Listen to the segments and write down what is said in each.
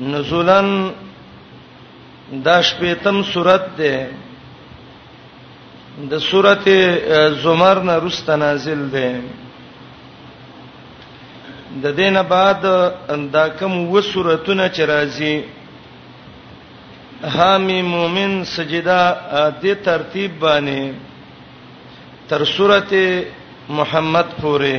نزولا دا شپیتم سورت ده د سورته زمر نه رست نازل ده د دینه بعد دا کوم و سورتونه چې راځي حامی مومن سجدا د ترتیب باندې تر سورته محمد پورې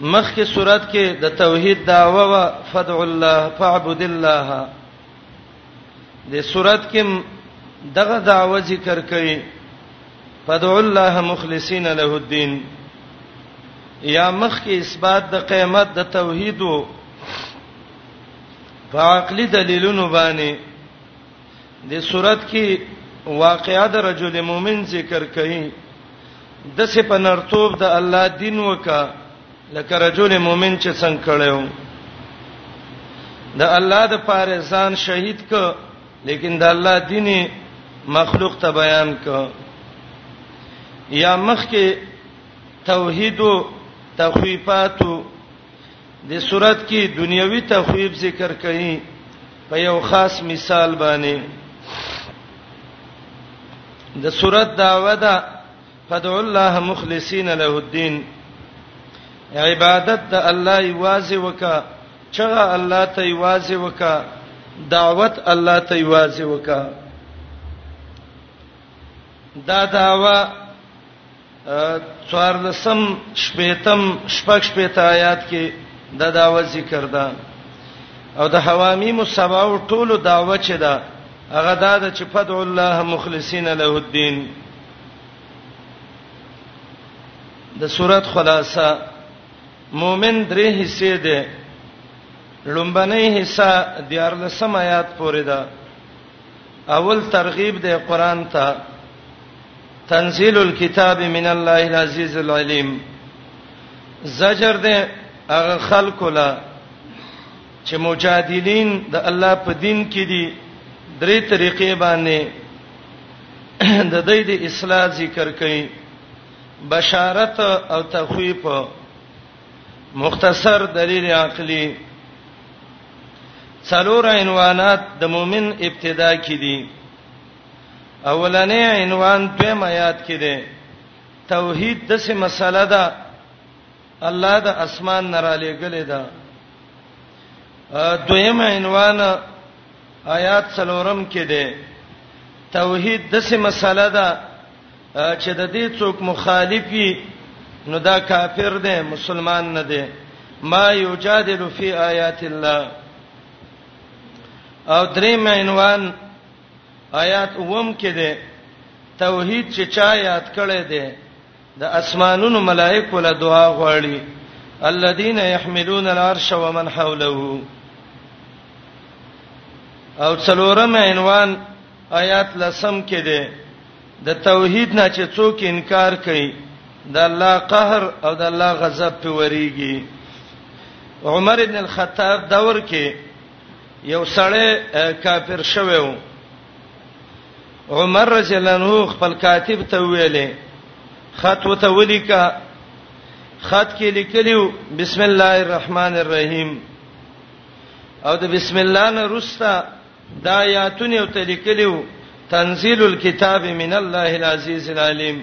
مخکې صورت کې د توحید داوا و فدع الله فاعبد الله د صورت کې دغه داوا ذکر کړي فدع الله مخلصین له الدين یا مخکې اثبات د قیامت د توحید او په عقلي دلیلونو باندې د صورت کې واقعا د رجل مؤمن ذکر کړي د سه په نرتوب د الله دین وکا لکه رجل مؤمن چې څنګه کړو د الله د پاره ځان شهید ک لیکن د الله دین مخلوق ته بیان ک یا مخکې توحید او تخویفات د صورت کې دنیوي تخویب ذکر کړي په یو خاص مثال باندې د صورت داوا ده فدع الله مخلصین له الدين عبادت د الله یوازې وکا چغه الله ته یوازې وکا دعوت الله ته یوازې وکا دا داوا څوارلسم شپیتم شپږ شپیته آیات کې دا داوا ذکر ده او د حوامی مصبا او ټولو داوا چې ده هغه دا ده چې فدع الله مخلصین له الدين د سورۃ خلاصہ مؤمن درې حصے ده لومبنې حصہ د 14 آیات پورې ده اول ترغیب ده قران ته تنزيل الكتاب من الله العزيز العليم زجر ده هغه خلق لا چې مجادلین د الله په دین کې دي درې طریقې باندې د دې د اصلاح ذکر کړي بشارت او تخویف مختصر دلیل عقلی څلور عنوانات د مؤمن ابتدا کې دي اولنې عنوان ته ما یاد کړي توحید د څه مسله ده الله د اسمان نه را لېګلې ده دویم عنوان آیات څلورم کې ده توحید د څه مسله ده چې د دې څوک مخالفي نو دا کافر دی مسلمان نه دی ما یجادل فی آیات الله او دریم عنوان آیات اوم کې ده توحید چې چا یاد کړي ده د اسمانونو ملائکه له دعا غواړي الذين يحملون العرش ومن حوله او څلورم عنوان آیات لسم کې ده د توحید نه چې څوک انکار کوي د الله قهر او د الله غضب په وریږي عمر ابن الخطاب دور کې یو سړی کافر شوی و عمر رضی الله عنه خپل کاتب ته ویلې خط وته ولیکا خط کې لیکلیو بسم الله الرحمن الرحیم او د بسم الله نه روستا دا آیاتونه ته لیکلیو تنزيل الكتاب من الله العزيز العليم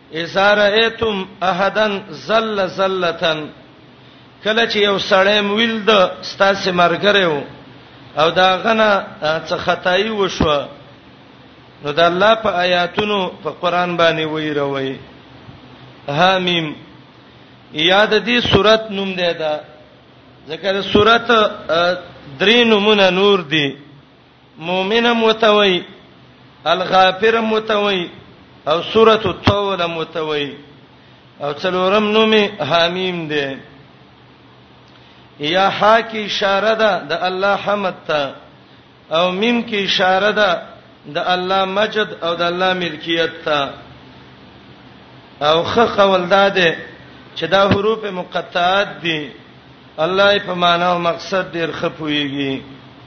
اذا رایتم احدا زل زلتن کله چې یو سړی مویل د ستاسو مرګره او دا غنه څه خدای وشو نو د الله په آیاتونو په قران باندې ویروي حامیم یاد دې صورت نوم دی دا ذکر صورت درې نمونه نور دي مؤمن متوي الغافر متوي او سوره التوبه متوي او څلورم نومي حمیم دی یا ها کی اشاره ده د الله حمد ته او میم کی اشاره ده د الله مجد او د الله ملکیت ته او خه قول داده چې دا حروف مقطعات دي الله په معنا او مقصد ډیر خپويږي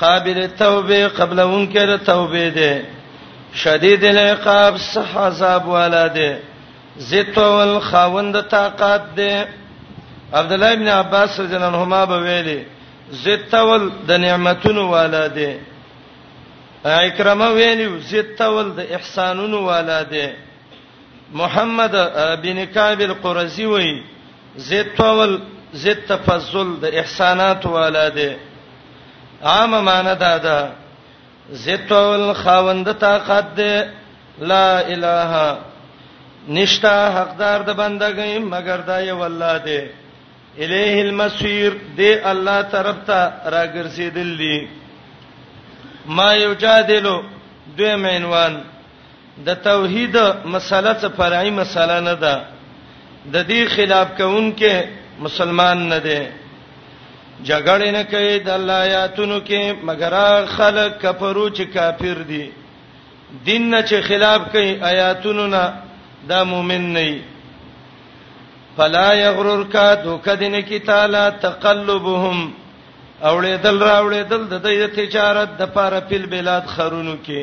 قابل توبه قبل انکر توبه ده شدید العقاب صح عذاب والا ده زتول خاوند طاقت ده عبد الله ابن عباس رضی الله عنهما به ویلي زتول د نعمتونو والا ده اکرمه ویلي زتول د احسانونو والا ده محمد بن کعب القرزی وی زتول زت تفضل د احسانات والا ده عام معنی دا ده زتول خاوند طاقت دی لا اله نشتا حقدار د بندګۍ مگر دا یو الله دی الیه المسیر دی الله طرف ته راګرځیدل دي ما یو جادلو دوی مینوان د توحید مسله څه فرعي مسله نه ده د دې خلاف کوونکې مسلمان نه دی جګړه نه کوي د الله آیاتونو کې مگر خلک کفرو چې کافر دي دین نه چې خلاف کوي آیاتونو نه دا مؤمن نه وي فلا یغررک دوکدن کی تعالی تقلبهم اوړې دل راوړې دل د دې تجارت د پاره پیل بلاد خرونو کې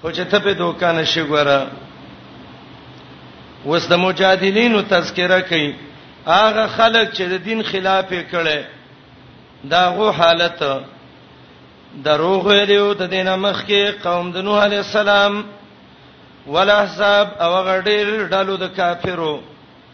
خو چې ته په دوکه نشي ګوره وس د مجادلینو تذکرہ کوي هغه خلک چې د دین خلاف کړي دا غو حالت دروغ ویلو د دینه مخ کې قوم د نوح علی السلام ولا حساب او غډیر ډلو د کافرو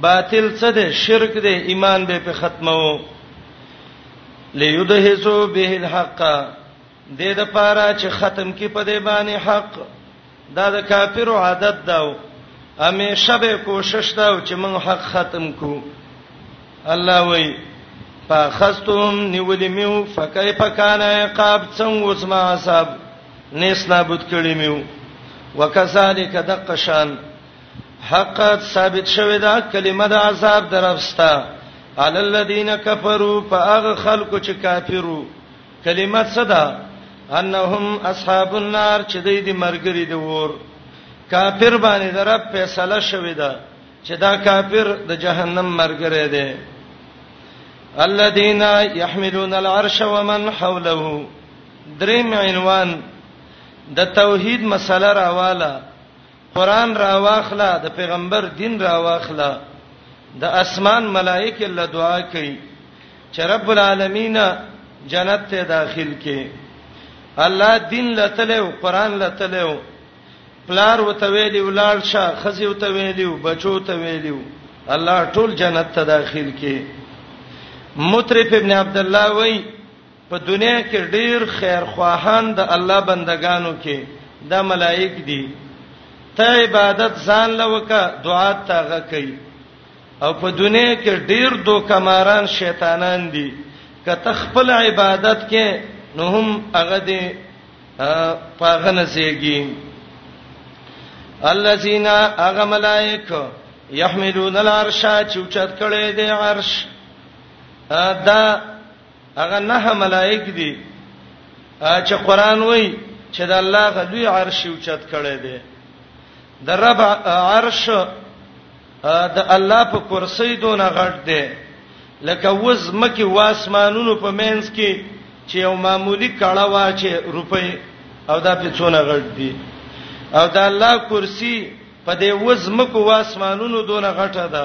باطل څه ده شرک ده ایمان به په ختمو ليدهسو به الحق د دې لپاره چې ختم کې په دې باندې حق دا د کافرو عادت داو همیشه به کوشش داو چې موږ حق ختم کو الله وای فخستم نیولې میو فکیف کان عقاب څنګه اوس ما حساب نیس نابود کړی میو وکذالک دقشان حقت ثابت شوه دا کلمه د عذاب درفستا علی الذین کفروا فاغ خلق چې کافرو کلمه صدا انهم اصحاب النار چې دوی د مرګري د ور کافر باندې د رب فیصله شوه دا چې دا کافر د جهنم مرګره دی الذين يحملون العرش ومن حوله دریم عنوان د توحید مسله راواله قران راواخلا د پیغمبر دین راواخلا د اسمان ملائکه الله دعا کوي چې رب العالمین جنت ته داخل کې الله دین لته او قران لته او پلار وته ویلی ولال شاه خزی وته ویلی او بچو ته ویلی الله ټول جنت ته داخل کې مطرف ابن عبد الله وای په دنیا کې ډیر خیر خواهان د الله بندگانو کې د ملائک دي ته عبادت ځان لوکا دعا تاغه کوي او په دنیا کې ډیر دوکماران شیطانان دي کته خپل عبادت کې نو هم هغه دي پاغه نسیږي الذين اغه ملائک يحملون العرش چوچت کړي دي عرش دا هغه نه ملائک دي چې قران وای چې د الله غلوی عرش اوچت کړي دي د رب عرش د الله په کرسي دونه غټ دی لکه وز مکه واسمانونو په مینس کې چې یو معمولی کړه واچې روپې او دا په څونه غټ دی او دا الله کرسي په دې وز مکه واسمانونو دونه غټه ده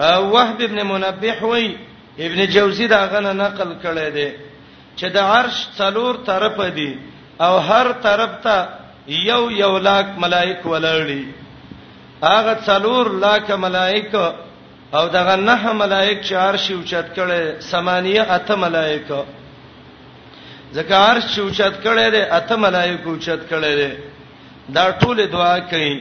وهب ابن منبه وای ابن جوزی دا غنه نقل کړی دی چې د عرش څلور طرف دي او هر طرف ته یو یو لاک ملائک ولړي هغه څلور لاک ملائک او دغه نه ملائک چې عرش اوچت کړي سمانیه اته ملائک ځکه عرش چې اوچت کړي دي اته ملائک اوچت کړي دي دا ټول دعا کوي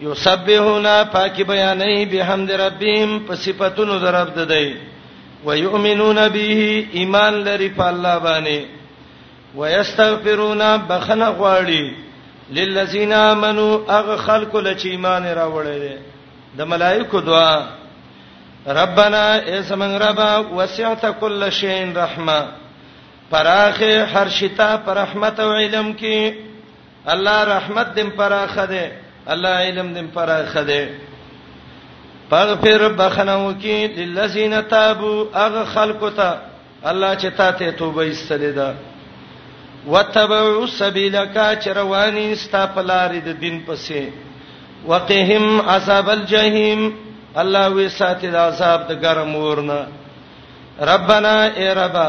یسبحون پاکي بیانې به حمد ربهم په صفاتونو درب ددی ويؤمنون به ایمان لري په الله باندې ويستغفرون بخنه غواړي للذین آمنو اغه خلق لچ ایمان راوړل دي د ملائکو دعا ربنا اسمن ربا وسعت كل شيء رحمه پراخه هر شتا پر رحمت او علم کې الله رحمت دم پراخه ده الله علم دم پراخه ده فغفر بخنو کی للذین تابوا اغه خلقو ته الله چې تا ته توبه ایستلې ده وتبعوا سبیلک چروانی ستا پلار د دین پسې وقهم عذاب الجحیم الله وی ساتي د عذاب د ګرم ورنه ربنا ای ربا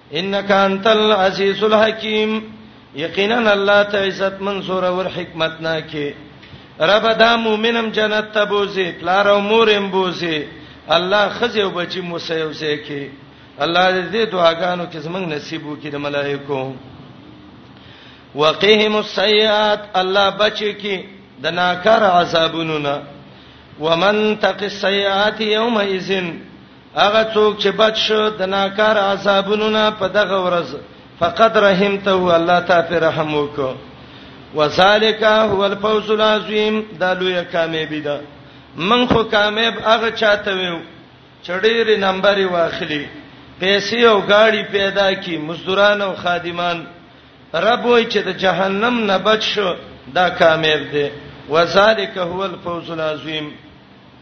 انک انت العزیز الحکیم یقینا الله ته عزت منصور او حکمت نه کې رب دا مومنم جنت ته بوزي پلار او مورم بوزي الله خزه او بچي مسیو سه کې الله دې دعاګانو کې زمنګ نصیب وکړي د ملائکو وقهم السیئات الله بچي کې د ناکار عذابونو نه ومن تق السیئات یومئذ هغه څوک چې بچ شو د ناکار عذابونو نه په دغه ورځ فقط رحمته الله تا پر رحم وکړو وذالک هو الفوز العظیم دا لوی کامیابی ده من خو کامیاب هغه چاته ویو چړېری نمبر واخلي پیسې او گاڑی پیدا کی مزدوران او خادمان رب وای چې د جهنم نه بچ شو دا کامیاب دی وذالک هو الفوز العظیم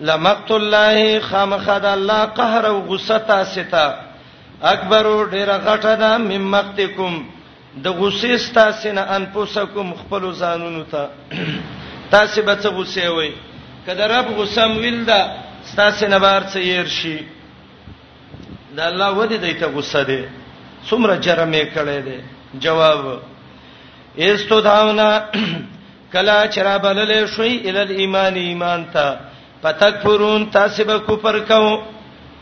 لمقت الله خامخا د الله قهر او غصه تاسو ته اکبر ډیره غټه ده مم مقتکم د غصې تاسو نه انفسکم خپل ځانونو ته تاسو به څه غصه وي کله رب غصه ویل ده تاسو نه بار څه ير شي دا الله ودی دایته غصه ده څومره جرم یې کړی دی جواب ایستو داونه کلا چرا بلل شوي ال الايمان ایمان ته فتکفرون تاسو به کفر کوو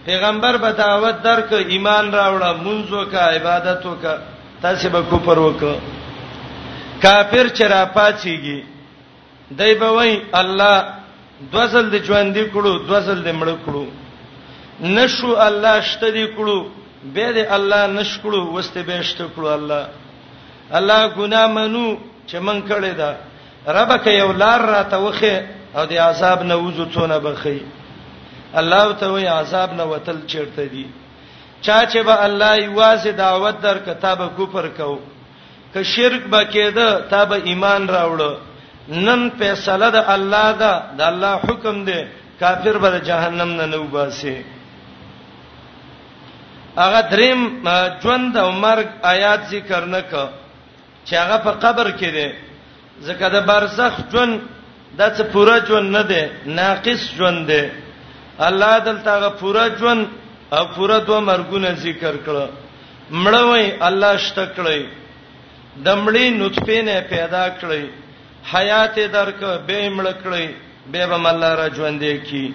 پیغمبر به دعوت درک ایمان راوړه منځو کا عبادتو کا تاسو به کفر وک کافر چرا پاتېږي دای به وای الله دوزل د ژوند کړو دوزل د مړ کړو نشو الله شته دی کړو به د الله نشکړو وسته به شته کړو الله الله ګناه منو چې من کړی دا رب که یو لار را ته وخه او د عذاب نه وځو څونه بخي الله ته وی عذاب نه وتل چیرته دی چا چې به الله یوازې دعوت در کتاب کو پر کو که شرک به کېده تا به ایمان راوړو نن فیصله د الله ده د الله حکم دی کافر به جهنم نه نوباسي هغه دریم ژوند او مرګ آیات ذکر نه ک چې هغه په قبر کې دی ځکه د برزخ ژوند د څه پوره ژوند نه دی ناقص ژوند دی الله دلته هغه پوره ژوند او پوره دوه مرګونه ذکر کړه مړوي الله شته کړی د مړی نطفه نه پیدا کړی حیات درک به مړ کړی به به الله را ژوندې کی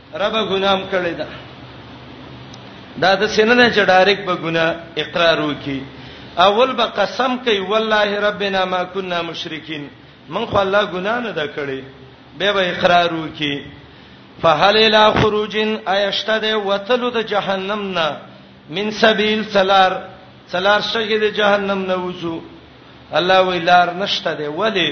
رب ګنام کړی دا دا د سیننه چې ډایرک په ګنا اقرار وکي اول به قسم کوي والله ربنا ما كنا مشرکین من خو الله ګنا نه دا کړی به به اقرار وکي فهل الى خروج ايشته د وتلو د جهنم نه من سبيل سلار سلار شګه د جهنم نه وځو الله ویلار نشته دی ولی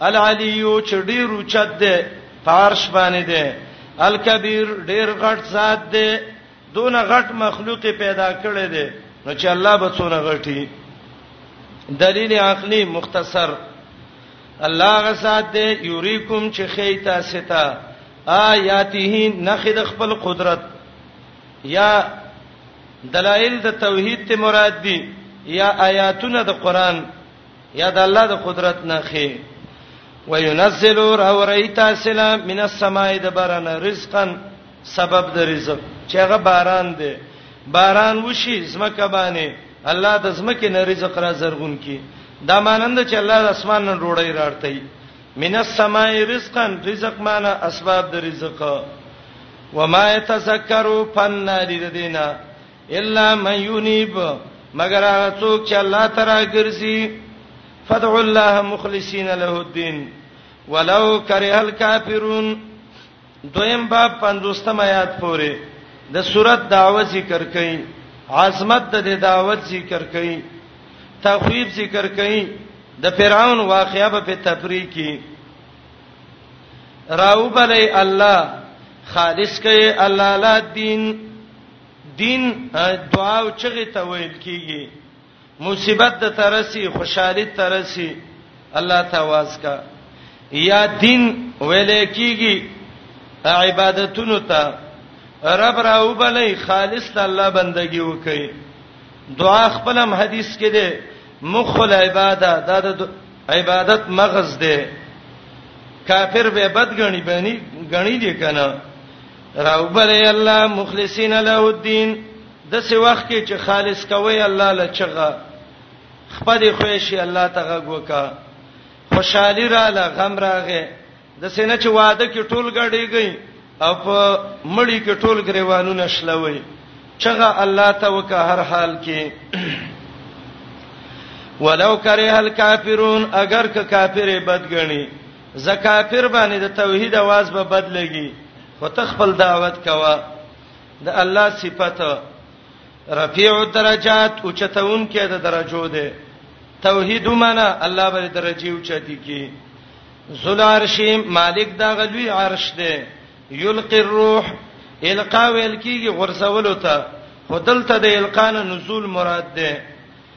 العلیو چې ډیر اوچت دی پارش باندې دی الکبیر ډیر غټ ذات دی دون غټ مخلوق پیدا کړی دی نو چې الله به څونه غټي دلیل عقلی مختصر الله غسات دی یوریکم چې خیتا ستا آیاته نخد خپل قدرت یا دلائل د توحید ته مراد دي یا آیاتونه د قران یا د الله د قدرت نه خې وينزل راوریت اسلا من السماء دبرن رزقا سبب د رزق چې هغه باران دی باران وشي زمکه باندې الله د زمکه نه رزق را زرغون کی دا مانند چې الله د اسمان نه ډوړی راړتای من السماء رزقا رزق معنا اسباب د رزق وما يتذكروا فنادي دینه الا من ينيب مگر هغه څوک چې الله تعالی ګرځي فدع الله مخلصین له الدين ولو کرے الکافرون دویم باب 50 آیات پورې د سورۃ دعوه ذکر کړي عظمت د دعوت ذکر کړي تخویب ذکر کړي د فرعون واقعیا په تفریح کې راوبلې الله خالص کړي الله لا دین دین دعا او چغه ته ویل کیږي مصیبت د ترسي خوشحالي ترسي الله ته واز کا یا دین ویل کیږي عبادتونو ته رب راو بلې خالص ته الله بندگی وکي دعا خپلم حدیث کې ده مخل عباده دا د عبادت مغز ده کافر به بدګنی بنی غنی دي کنه راوبلې الله مخلصین له الدين د څه وخت کې چې خالص کوي الله لچغه خپل خوښي الله تغه وکا خوشحالي را ل غم راغې د سینې چې واده کې ټول غړي گئی او په مړی کې ټول غریوانو نشلوي چغه الله ته وکا هر حال کې ولو کرے الکافرون اگر که کافر بدګنی زکافر باندې د توحید आवाज به بد لګي خو ته خپل دعوت کوه د الله صفته رفیع الدرجات او چتون کې د درجو ده توحید معنا الله به درجه او چتی کې ذل عرش مالک دا غلوی عرش ده یلقی الروح القا ویل کیږي غرسولو ته خدلته د القان نزول مراد ده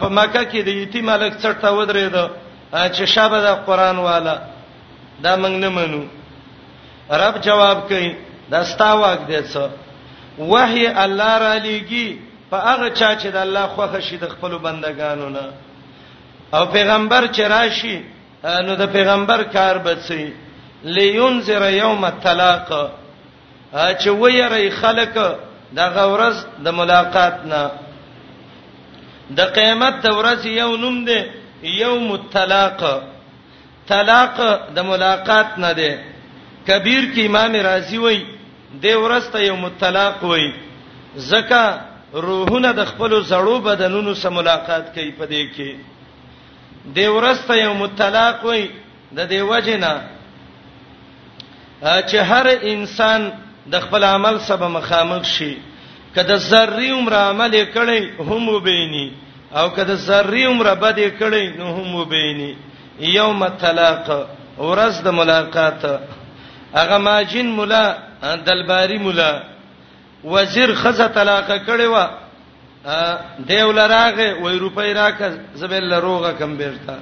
په مکه کې د یتیم الک څټه ودرېد چې شابه د قران والا دا موږ نه منو رب جواب کوي دا ستا واک دی څه وحي الله را لېږي په هغه چا چې د الله خوښ شي د خپل بندگانو نه او پیغمبر چې راشي نو د پیغمبر کار بچي لینذر یوم الطلاق چې ويري خلک د غورز د ملاقات نه د قیامت د ورځ یو نوم دی یوم الطلاق طلاق د ملاقات نه دی کبیر کې امام رازی وای د ورځ ته یوم الطلاق وای زکه روحونه د خپل زړو بدنونو سره ملاقات کوي په دې کې د ورځ ته یوم الطلاق وای د دې وجنه چې هر انسان د خپل عمل سبا مخامخ شي کله ذری عمر عمل کړي هم وبیني او کله ذری عمر بد کړي نو هم وبیني یوم الطلاق ورځ د ملاقات هغه ماجن مولا دلباری مولا وزیر خزه طلاق کړي و دیو لراغه وای روپۍ راکه زبل لروغه کم بیرته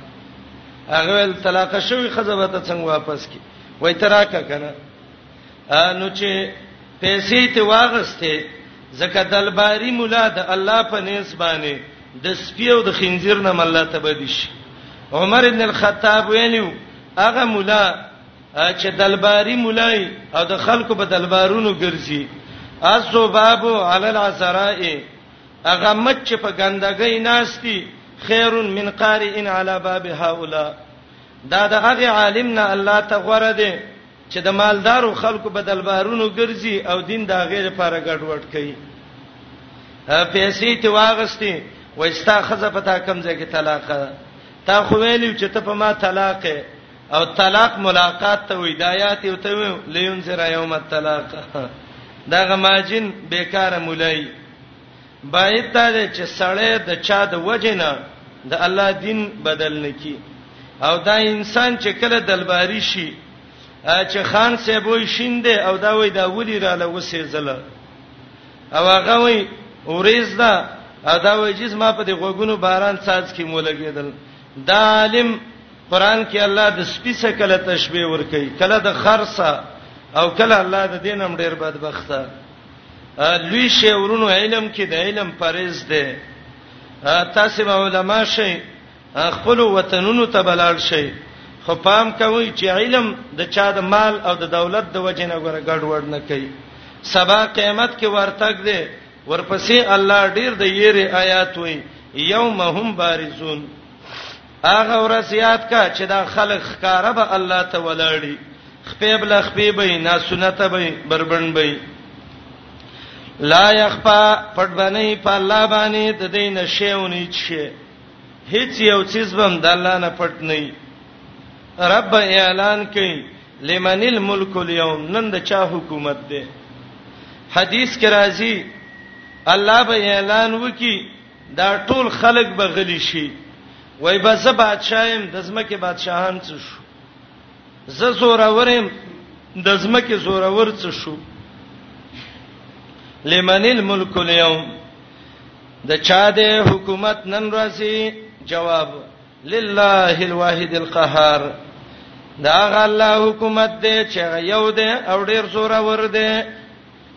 هغه ول طلاق شوی خزه به ته څنګه واپس کی وای تراکه کنه نو چې پیسې ته واغسته زکه دلباری مولا د الله په نس باندې د سپیو د خنزیر نه مله تبدیش عمر ابن الخطاب ویلو هغه مولا چې دلباری مولای او د خلکو په دلبارونو ګرځي الذباب علی العسراء هغه مچ په ګندګۍ ناشتي خیر من قارئ علی باب هؤلاء دا د هغه عالم نه الله ته غوړه دي چې د مالدارو خلکو په دلبارونو ګرځي او دین دا غیر لپاره ګډوډ کوي پیسې ته واغستې وستا خزه پتا کم ځای کې طلاق تا خو ویلو چې ته په ما طلاق او طلاق ملاقات ته وی دایات یو ته وی لینذر یوم الطلاق دا غماجن بیکاره مولای باید ته چې سړی د چا د وجنه د الله دین بدل نکي او دا انسان چې کله دلباری شي چې خان صاحب وي شینده او دا وای دا ولي را لوسې زله او هغه وای اوریز دا دا وای چې ما په دې غوګونو باران ساز کې مولګېدل دا عالم قران کې الله د سپی سره کله تشبیه ور کوي کله د خر سره او کله الله د دینم ډیر بدبخته لوی شی ورونو علم کې د علم پرېز ده تاسو به علما شئ خپل وطنونو ته بلال شئ خو پام کوئ چې علم د چا د مال او د دولت د وجې نه ګوره ګډوډ نه کوي سبا قیامت کې ورتګ دی ورپسې الله ډیر د یری آیات وی یوم هم بارزون هغه ورځ یاد کا چې دا خلک ښکارا به الله ته ولاړی خپیب لا خپیب نه سنت به بربند به لا یخفا پټ باندې په الله باندې د دین شیونی چې هیڅ یو چیز بم د الله نه پټ نه رب اعلان کوي لمن الملک اليوم نن د چا حکومت دی حدیث کې راځي الله به اعلان وکي دا ټول خلک به غلي شي وای به زه بادشاہم د زمکه بادشاہان څه شو زه زورورم د زمکه زورور څه شو لمن الملک اليوم د چا د حکومت نن راځي جواب لله الواحد القهار دا غ الله حکومت دی چې یو دی او ډیر زور ور دی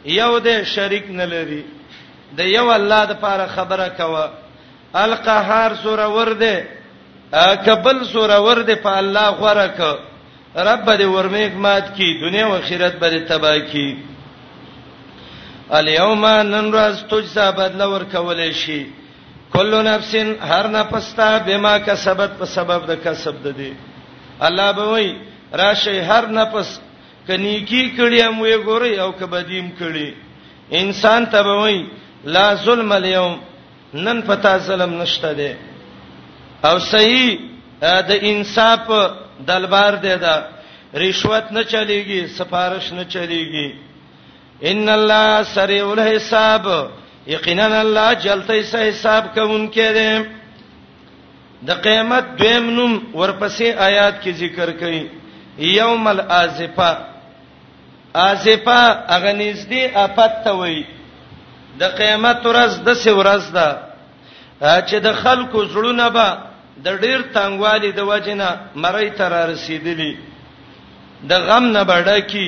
یو دی شریک نه لري د یو الله د پاره خبره کوه القهار زور ور دی کبل زور ور دی په الله غره ک رب دې ورمیک مات کی دنیا او آخرت به تباہ کی الیوم نن راز تجزا بدل ور کول شي کل نفس هر نفس ته بما کسبت په سبب د کسب د دې الله به وای راشي هر نفس کني کی کړي هم وي ګوري او کبدیم کړي انسان ته به وای لا ظلم اليوم نن پتا ظلم نشته دی او صحیح د انصاف دلبار دی دا رشوت نه چلیږي سفارش نه چلیږي ان الله سریع الحساب یقینا الله جلته سه حساب کوونکې ده د قیامت دویم نوم ورپسې آیات کې ذکر کړي یوم الازفه ازفه هغه نږدې افت ته وایي د قیامت ورځ د سه ورځ ده چې د خلکو زړونه به د ډیر تنګوالي د وجنه مړی تر رسیدلی د غم نه بډه کی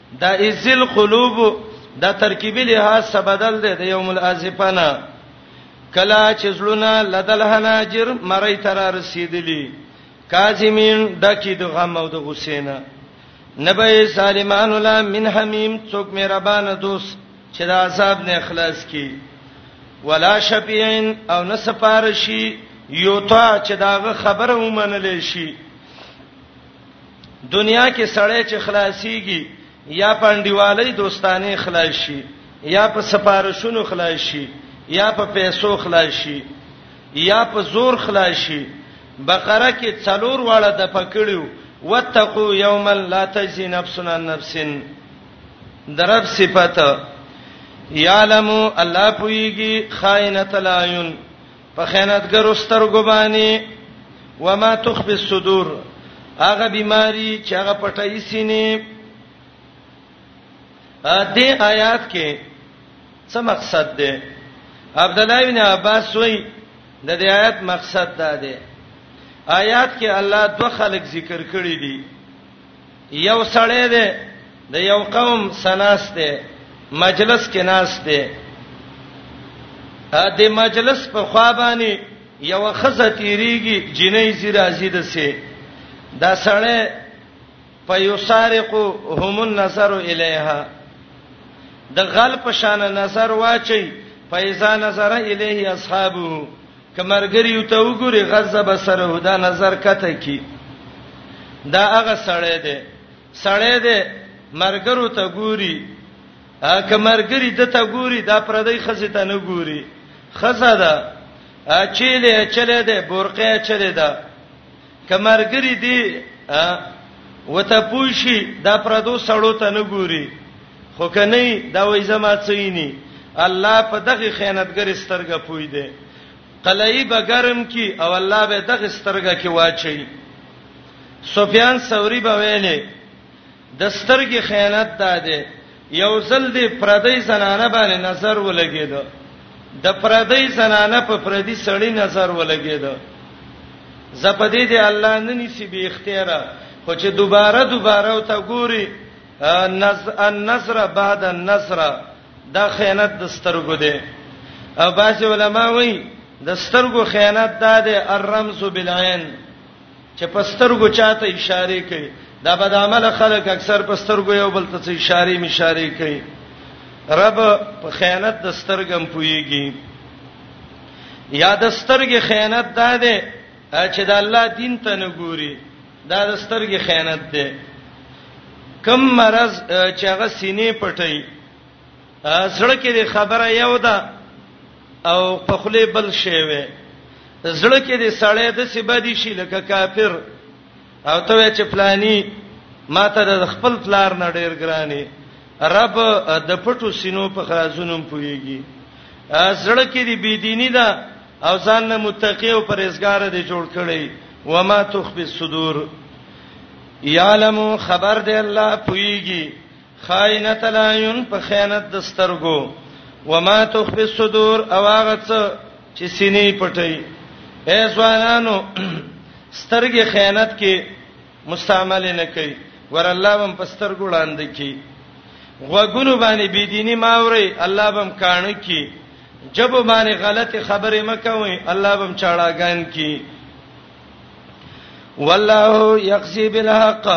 دا ازل قلوب دا ترکیبی لحاظ سبدل دی د یوم الازفنا کلا چې زلونه لدل حناجر مری تر رسیدلی کاظمین دکی د غم او د غسینا نبی سالمان ولا من حمیم څوک مهربان دوست چې د عذاب نه اخلاص کی ولا شفیعین او نه سفارشی یوتا چې داغه خبره ومنل شي دنیا کې سړی چې خلاصيږي یا پانډیوالۍ دوستانه خلاص شي یا په سفارشونو خلاص شي یا په پیسو خلاص شي یا په زور خلاص شي بقره کې څلور واړه د پکړیو وتقو یوما لا تجزی نفس عن نفس درب صفته یعلم الله پویږي خائنۃ العیون په خیانتګرو سترګو باندې وما تخفي الصدور هغه بیماری چې هغه پټای سینې ا دې آیات کې څه مقصد دی عبد الله بن عباس وایي د دې آیات مقصد دا دی آیات کې الله دوه خلق ذکر کړی دي یو سړی دی د یو قوم سناس دی مجلس کې ناس دی ا دې مجلس په خوابانی یو خزه تیریږي جنې زی راځي د سه دا سړی په یو سارقو هم النظر الیها د غل په شان نظر واچي فایزا نظر الیه اصحابو که مرګریو ته وګوري غزه بسره دا نظر کته کی دا هغه سړی دی سړی دی مرګرو ته ګوري که مرګری د ته ګوري دا پردی خزه ته نه ګوري خزه ده چيله چله ده برقه چله ده کمرګری دی وته پوشي دا پردو سړو ته نه ګوري خو کني دا وای زما چینی الله په دغه خیانتګر سترګه پوي دی قلعی بګرم کی او الله به دغه سترګه کې واچي سفیان ثوری به ویلې د سترګې خیانت ده یو ځل دې پردی زنانه باندې نظر ولګید د پردی زنانه په پردی سړی نظر ولګید زپدې دې الله نه نسی به اختیار خو چې دوباره دوباره او تا ګوري النصر بعد النصر دا خیانت د سترګو دی او باج علماء وایي د سترګو خیانت دا دی الرمز بالعين چې پسترګو چاته اشاره کوي دا بد عمل خلک اکثر پسترګو یو بل ته اشاره مشاره کوي رب په خیانت د سترګم پويږي یا د سترګې خیانت ده ده چې د الله دین ته نه ګوري دا د سترګې خیانت ده کم مرز چې هغه سینې پټي زړه کې د خبره یو ده او په خله بل شی وي زړه کې د سړی د سبادي شي لکه کافر او ته چې پلاني ماته د خپل پلار نه ډیر ګرانی رب د پټو سینو په خازونم پويږي زړه کې د بيدینی ده او ځان نه متقی او پرهیزګار دی جوړ کړي وما تخفي الصدور یعلم خبر دی الله پويږي خائنت العیون په خیانت د سترګو وما تخفي الصدور او هغه څه چې سینې پټي اے ځوانانو سترګې خیانت کې مستعمل نه کوي ور الله هم په سترګو وړاندې کی غوګونو باندې بيدینی ماوري الله بم کان کی جب باندې غلط خبرې مکوي الله بم چاړاګان کی والله یقضی بالحق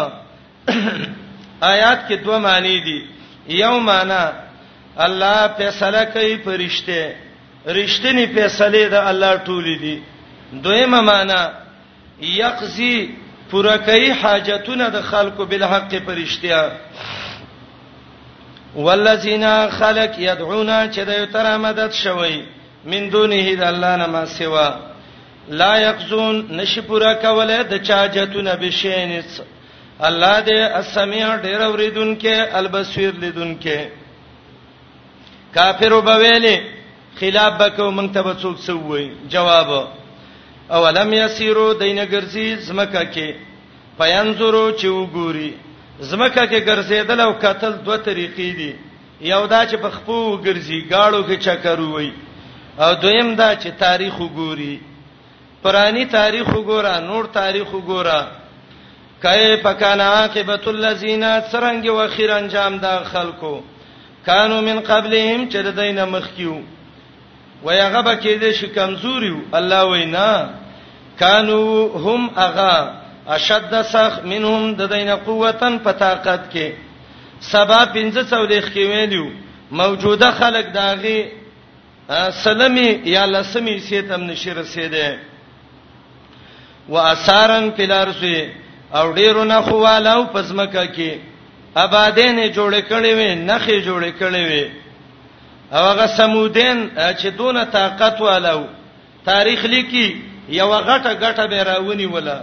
آیات کې دوه معنی دي یو معنی الله فیصله کوي پرشته رښتینی فیصله د الله ټولې دي دویمه معنی یقضی پوره کوي حاجتونه د خلکو بل حق پرشتیا والذین خلق یدعون چې د یو تر مدد شوی من دونه د الله نه ما سوا لا یقزون نشی پورا کوله د چاجتونه بشینڅ الله دې السميع ډېر اوریدونکې البصير لیدونکې کافر وبویلې خلاف بکو مونږ ته به څوک څه وایي جواب او لم یسیرو دینه ګرځي زمکه کې پینځرو چې وګوري زمکه کې ګرځیدل او قتل دوه طریقې دي یو دا چې په خپو وګرځي گاړو کې چکر وای او دویم دا چې تاریخ وګوري پرانی تاریخ وګوره نور تاریخ وګوره کای پکان عاقبت الذین سرنګ و خیر انجام دا خلکو کانو من قبلهم چې د دینه مخکیو ویغه بکې دې شي کمزوریو الله وینا کانو هم اغا اشد سخ منهم د دینه قوتن په طاقت کې سبا 1540 کې ویلو موجوده خلک داغي سلمی یا لسمی سیتم نشی رسیده و اثارن پلارسوی او ډیرو نه خواله او پزمکه کې آبادین جوړ کړي وي نخې جوړ کړي وي او هغه سمودین چې دونه طاقت والو تاریخ لیکي یوه غټه ګټه به راونی وله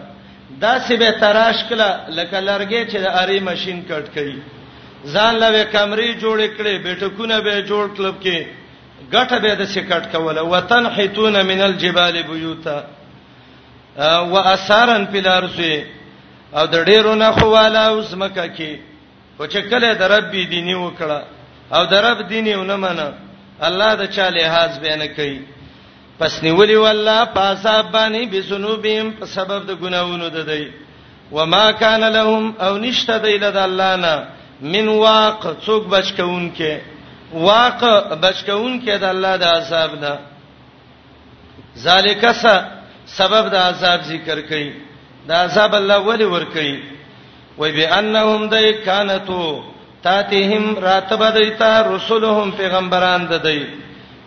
داسې به تراش کله لکه لرګې چې د اری ماشين کټ کړي ځان لوي کمرې جوړ کړي بیٹکونه به جوړ کلب کې ګټه به د سکټ کوله وطن حیتون من الجبال بیوتا واسارن پلارسه او د ډیرو نه خواله اوس مکه کې خو چې کله د رب بی دیني وکړه او د رب دین یې ونه منه الله د چا لحاظ به نه کوي پس نیولی والله پاساب باندې بسنوبهم په سبب د ګناوونو ده دی وما کان لهم او نشته دی له الله نه من واق څوک بچکون کې واق بچکون کې د الله د عذاب نه ذالک سبب د عذاب ذکر کړي دا عذاب الله ولی ور کوي وای به انهم دای کانتو تاتهم راتب دیتا رسولهم پیغمبران د دی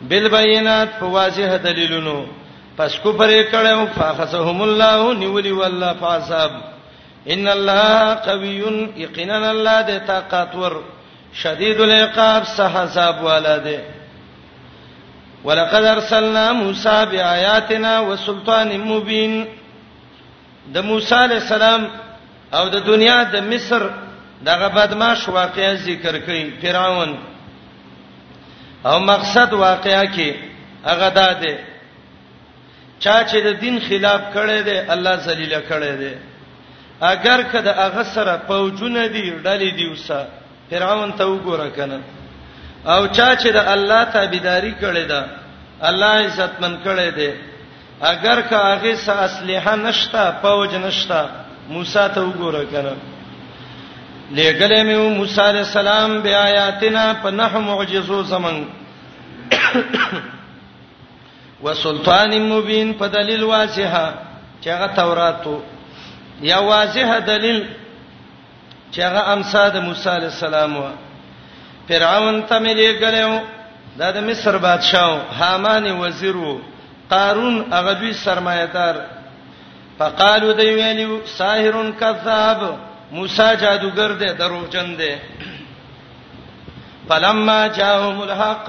بل بینات په واضح دلیلونو پس کو پرې کړو فاخذهم الله نیولی والله فعذاب ان الله قوی یقینا الله د طاقت ور شدید العقاب سحذاب ولاده ولقد ارسلنا موسی بیااتنا وسلطان مبین د موسی علی السلام او د دنیا د مصر دغه بدمعش واقعا ذکر کړي فرعون او مقصد واقعا کې هغه ده چا چې د دین خلاف کړي دي الله ذلیل کړي دي اگر کده هغه سره پوجونه دي ډلې دي وسه فرعون ته وګوره کنه او چا چې د الله تابعداري کړي ده الله عزتمن کړي دي اگر که هغه سره اسلحه نشتا پوج نشتا موسی ته وګوره کنه لګلې مې موسی عليه السلام بیا آیاتنا په نح معجزو زمنګ وسلطان مبین په دلیل واضحه چې هغه توراتو یا واضحه دلیل چې هغه امسا د موسی علی السلام و فرعون ته ملي غلېو دا د مصر بادشاہ هامان وزیر وو قارون هغه دوی سرمایدار فقالو دی ویلو ساحر کذاب موسی جادوګر دی دروغجن دی فلما جاءهم الحق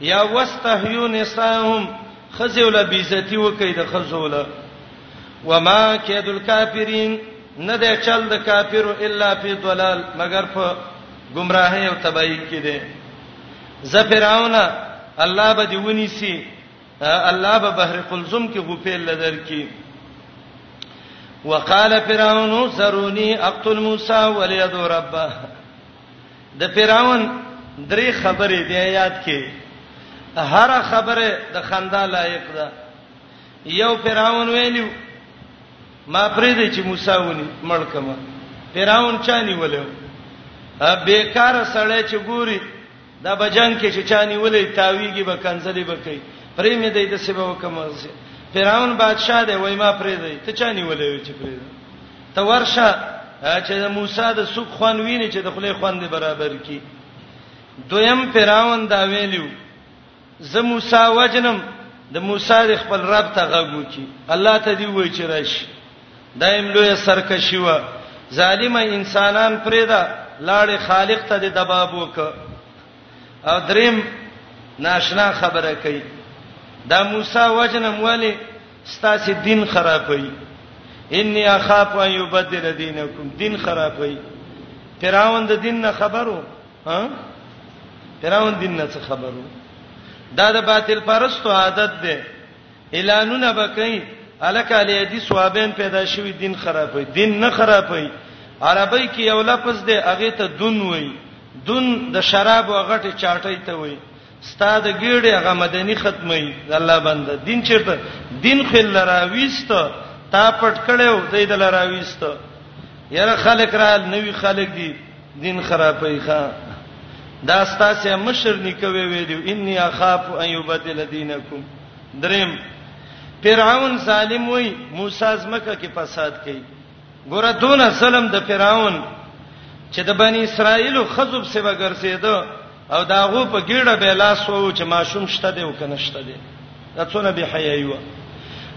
یا واستحیو نساهم خزو له بیزتی وکي د خزو له وما کید الکافرین نه ده چل د کافرو الا فی ضلال مگر په گمراهی او تباہی کې ده زفراون الله به دی ونی سی الله به بحر قلزم کې غفیل لدر کې وقال فرعون سروني اقتل موسى وليدو ربه د فرعون درې خبرې بیا یاد کې هر خبره د خندا لایق ده یو فرعون ویلو ما پرې دې چې موسی ونی مړکما فرعون چانی ولیو بیکار سړی چې ګوري دا بجنګ کې چې چانی ولې تاویږي به کنځلې به کوي پرې مې دې د سبا وکم فرعون بادشاہ دی وای ما پرې دې ته چانی ولې چې پرې دې ته ورشه چې د موسی د سوق خوان ویني چې د خلې خوان دی برابر کی دویم فراون دا ویلو زه موسی وجنم د موسی د خپل رب ته غږو کی الله ته دی وای چې راشي دایم لوی سرکشي و ظالم انسانان پرېدا لاړې خالق ته د دباب وک او دریم ناشنا خبره کوي دا موسی وجنم ولی ستاسو دین خرابوي انی اخاف ان یبدل دینکم دین خرابوي فراون د دین نه خبرو ها فراون دین نه څه خبرو دا د باطل پرستو عادت ده اعلانونه بکای الک علی دی ثوابین پیدا شوی دین خرابوي دین نه خرابوي عربی کې یو لفظ ده هغه ته دون وای دون د شراب او غټه چاټی ته وای ستا د ګیړې هغه مدني ختمي د الله بنده دین چیرته دین خل لراويست تا پټ کړو دې د لراويست یره خلک را نوی خلک دي دین خرابې ښا دا ستاسو مشر نکوي ویلو انی اخاف ان یبدل دینکم دریم فرعون ظالم وای موسی زمکه کې فساد کوي ګوره دونه ظلم د فرعون چې د بنی اسرائیل خزب سبا ګرځیدو او داغو په ګیړه به لاس وو چې ماشوم شته دی او کنه شته دی دا څونه به حیایو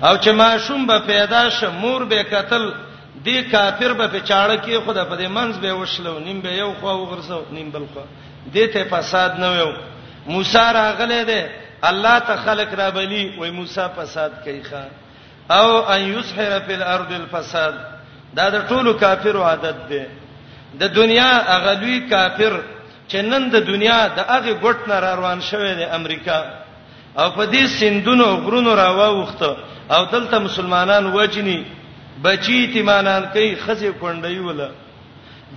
او چې ماشوم به پیدا شه مور به قتل دی کافر به په چاړه کې خدا په دې منځ به وشلو نیم به یو خو وغرسو نیم بل خو دې ته فساد نه ویو موسی راغله ده الله ته خلق را بلی وای موسی فساد کوي خان او ان یسحر فی الارض الفساد دا د ټولو کافرو عادت دی د دنیا اغلوی کافر چې نن د دنیا د هغه ګټ نه را روان شوی دی امریکا او په دې سندونو غرونو راووخته او دلته مسلمانان وجنی بچی ایتمانان کوي خزه کونډي ولا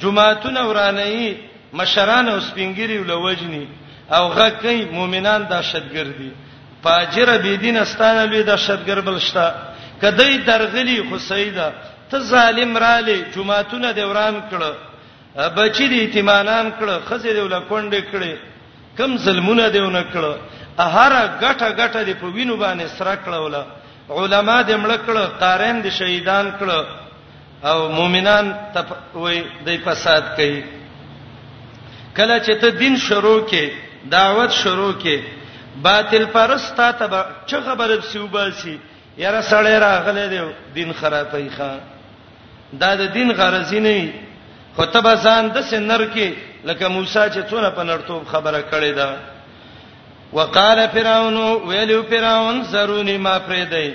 جمعهتون ورانه مشران او سپینګری ولوجنی او غږ کوي مؤمنان دهشتګردي فاجر بی دین ستانه لوی دهشتګر بل شته کدی درغلی خو سیدا ته ظالم رالی جمعهتونه د وران کړه بچی دی ایتمانان کړه خزه دی ولکونډه کړه کم ظلمونه دیونه کړه هر غټه غټه دی په وینو باندې سره کړه ولا علما دې مړ کړه قارین دې شهیدان کړه او مؤمنان ته وای د فساد کوي کله چې ته دین شروع کې دعوت شروع کې باطل پرستا ته چې خبره سیوباسي یاره سړی راغله دی دین خرابای ښا دا د دین غرضی نه خو ته به ځان د سنر کې لکه موسی چې څونه په نړتوب خبره کړې ده وقال فرعون ویلو فرعون زرونی ما پرې دی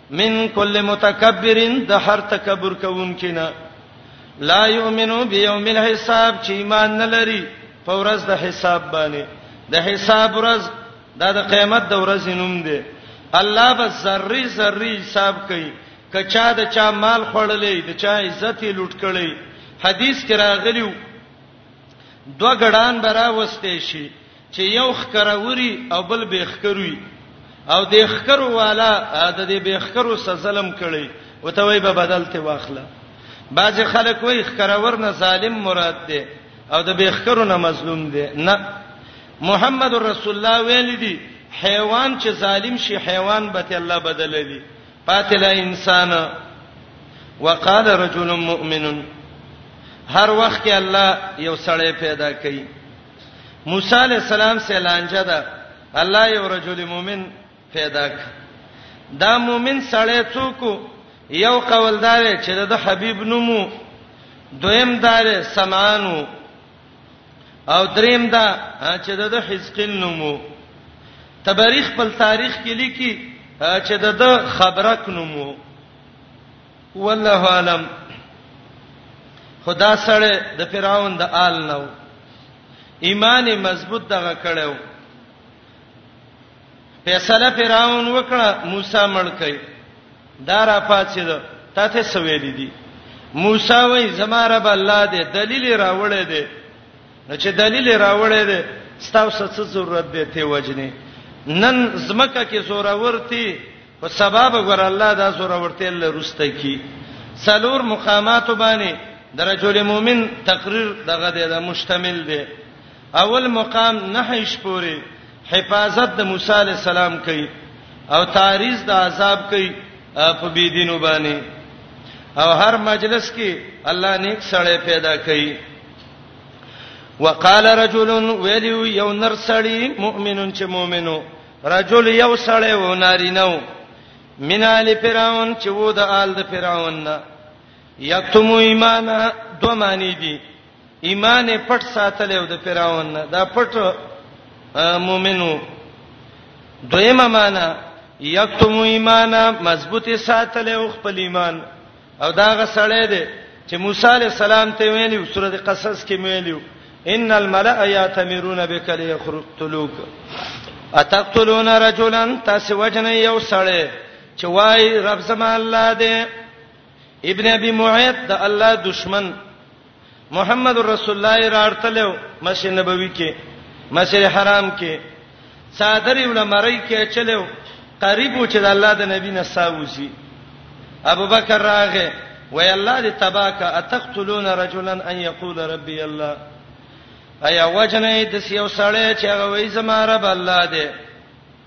من کل متکبرین د هر تکبر کوونکی نه لا یؤمنو بیوم الحساب چې ایمان نه لري په ورځ د حساب باندې د حساب ورځ دا د قیامت د ورځې نوم دی الله به ذری ذری حساب کوي کچا د چا مال خړلې د چا عزت یې لوټ کړي حدیث کې راغلیو دوه غړان برا وسته شي چې یو ښکره وری او بل به ښکروي او د ښکرو والا د دې به ښکرو سره ظلم کړي او ته وای به بدل ته واخله بعض خلک وای ښکره ورنه ظالم مراد دی او د به ښکرو نه مظلوم دی نه محمد رسول الله ویل دي حیوان چې ظالم شي حیوان به ته الله بدل دی قاتل انسان وقال رجل مؤمن هر وخت کې الله یو سړی پیدا کوي موسی علی السلام سه لانجه ده الله یو رجل مؤمن پیدا ک دا مؤمن سړی څوک یو قول دا وی چې د حبیب نومو دویم دار سمانو او دریم دا چې د حزقین نومو تبریخ په تاریخ کې لیکي چې د خبرک نومو والله اعلم خدا سره د فرعون د آل نو ایمان مضبوط دغه کړو فیصله فرعون وکړه موسی مړ کړي دار افات شه ته ته سویل دي موسی وای زما رب الله دې دلیل راوړې دې نو چې دلیل راوړې دې ستاسو څه ضرورت دې ته وجنی نن زمکه کې زوره ورتی په سبب ګور الله دا سور ورته لرسته کی سلور مقامات باندې درجل مؤمن تقریر دغه د مشتمل دی اول مقام نهیش پوری حفاظت د موسی علی السلام کوي او تعریض د عذاب کوي په بی دینو باندې او هر مجلس کې الله نیک سړی پیدا کوي وقال رجل ویلو یو نر سړی مؤمنون چې مؤمنو رجل یو سړی و نارینه و من آل فرعون چې و د آل د فرعون نه یکتم ایمان دو معنی دي ایمان پټ ساتل او د فرعون نه دا پټ مؤمنو دویمه معنی یکتم ایمان مضبوطی ساتل او خپل ایمان او دا غ سړی دی چې موسی علی السلام ته ویلو سورته قصص کې ویلو ان الملأ یاتمرون بک لیخرجتلوک اتقتلون رجلا تاسو وجنه یو سړی چې وای رب زما الله دی ابن ابي معيط د الله دشمن محمد رسول الله راړتلو مسجد نبوي کې مسجد حرام کې صادر علماءی کې چلو قریب و چې د الله د نبی نه ساوسی ابو بکر راغه وی الله دې تباک اتقتلون رجلا ان یقول ربي الله ایا وجنه د سیو سړی چې هغه وای زما رب الله دې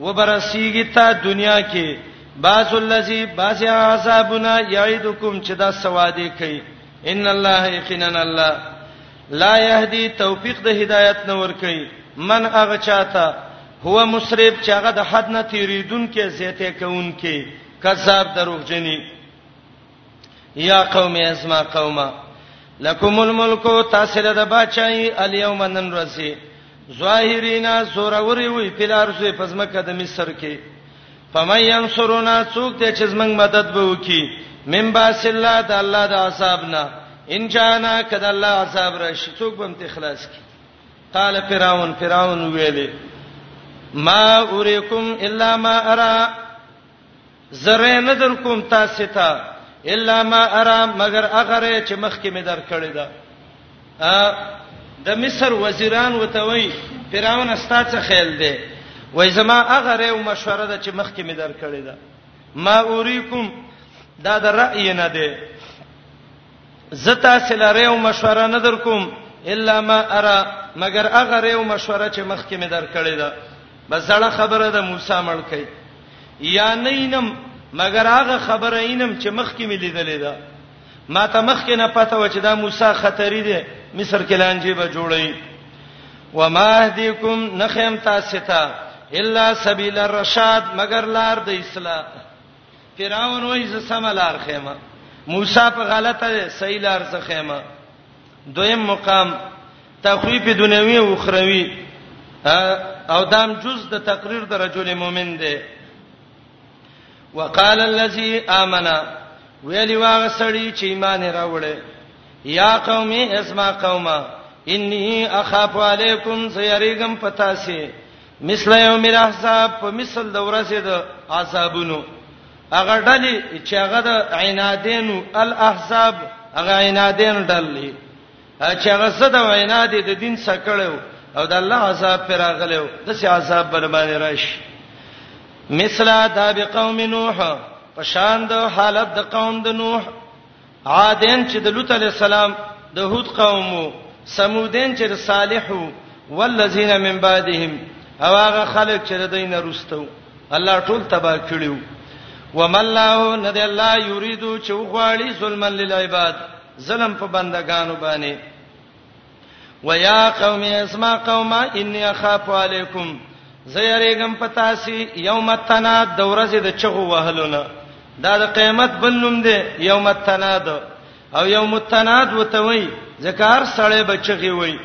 وبرسیږي ته دنیا کې باس الذی باس عذابنا یعیدکم چې دا سواده کوي ان الله یقینا الله لا یهدی توفیق د هدایت نه ور کوي من هغه چاته هو مسرب چې هغه د حد نه تیریدون کې زیته کوون کې کذاب دروغجنی یا قوم ازما قومه لکم الملک تاسو له د بچای الیوم نن رسی ظاهرینا سوروري وی پلار سوی پزمکه د مصر کې فمن ينصرنا څوک ته چې زمنګ مدد به وکي من باس الله د الله د عذابنا ان جانا کد الله عذاب راشي څوک به ته خلاص کی قال فرعون فرعون ویلې ما اوريكم الا ما ارى زره نه در کوم تاسو ته الا ما ارام مگر اغره چې مخ کې مې در کړی دا د مصر وزیران وته وای فراون استاد څه خیال دی وای زما اغره او مشوره ده چې مخ کې مې در کړی دا ما اوریکم دا د رأی نه دی زتا سلاره او مشوره نه درکوم الا ما ارا مگر هغه ریو مشوره چې مخکې مې درکړې ده بزړه خبره ده موسی مړ کړي یا نینم مگر هغه خبره اینم چې مخکې مې لیدلې ده ما ته مخکې نه پته و چې دا موسی خطرې دی مصر کې لانجه به جوړي و ما اهدیکم نخیم تاسو ته الا سبیل الرشاد مگر لار د اسلام فرعون وایي زه سمه لار ښیم. موسی په غلطه دی، صحیح لار زه ښیم. دویم مقام تخویف دنیوي او اخروی او دام جز د تقریر د رجل مؤمن دی. وقال الذي امن ویلی واغ سړی چې ایمان راوړې یا قومي اسما قومه انی اخاف علیکم سیریګم پتاسه مثل یوم الاحزاب په مثل د ورځې د عذابونو هغه ډلې چې هغه د عنادینو الاحزاب هغه عنادین ډلې چې هغه صد او عناد د دین سکړو او د الله عذاب پر راغلو د سي عذاب بر باندې راشي مثلا داب قوم نوح پشان د حالت د قوم د نوح عادین چې د لوط علی السلام د هود قوم وو سمودین چې د صالح وو والذین من بعدهم او هغه خلک چې د دین رستو الله ټول تبا کړیو وم الله ند الله یریدو چې غواړي ظلم للعباد ظلم په بندگانو باندې ويا قوم اسما قوما اني اخاف عليكم زيريګم پتاسي يوم التناد د ورځې د چغو وهلونه دا د قیامت بل نوم دی يوم التناد او يوم التناد وتوي ذکر سړې بچغي وي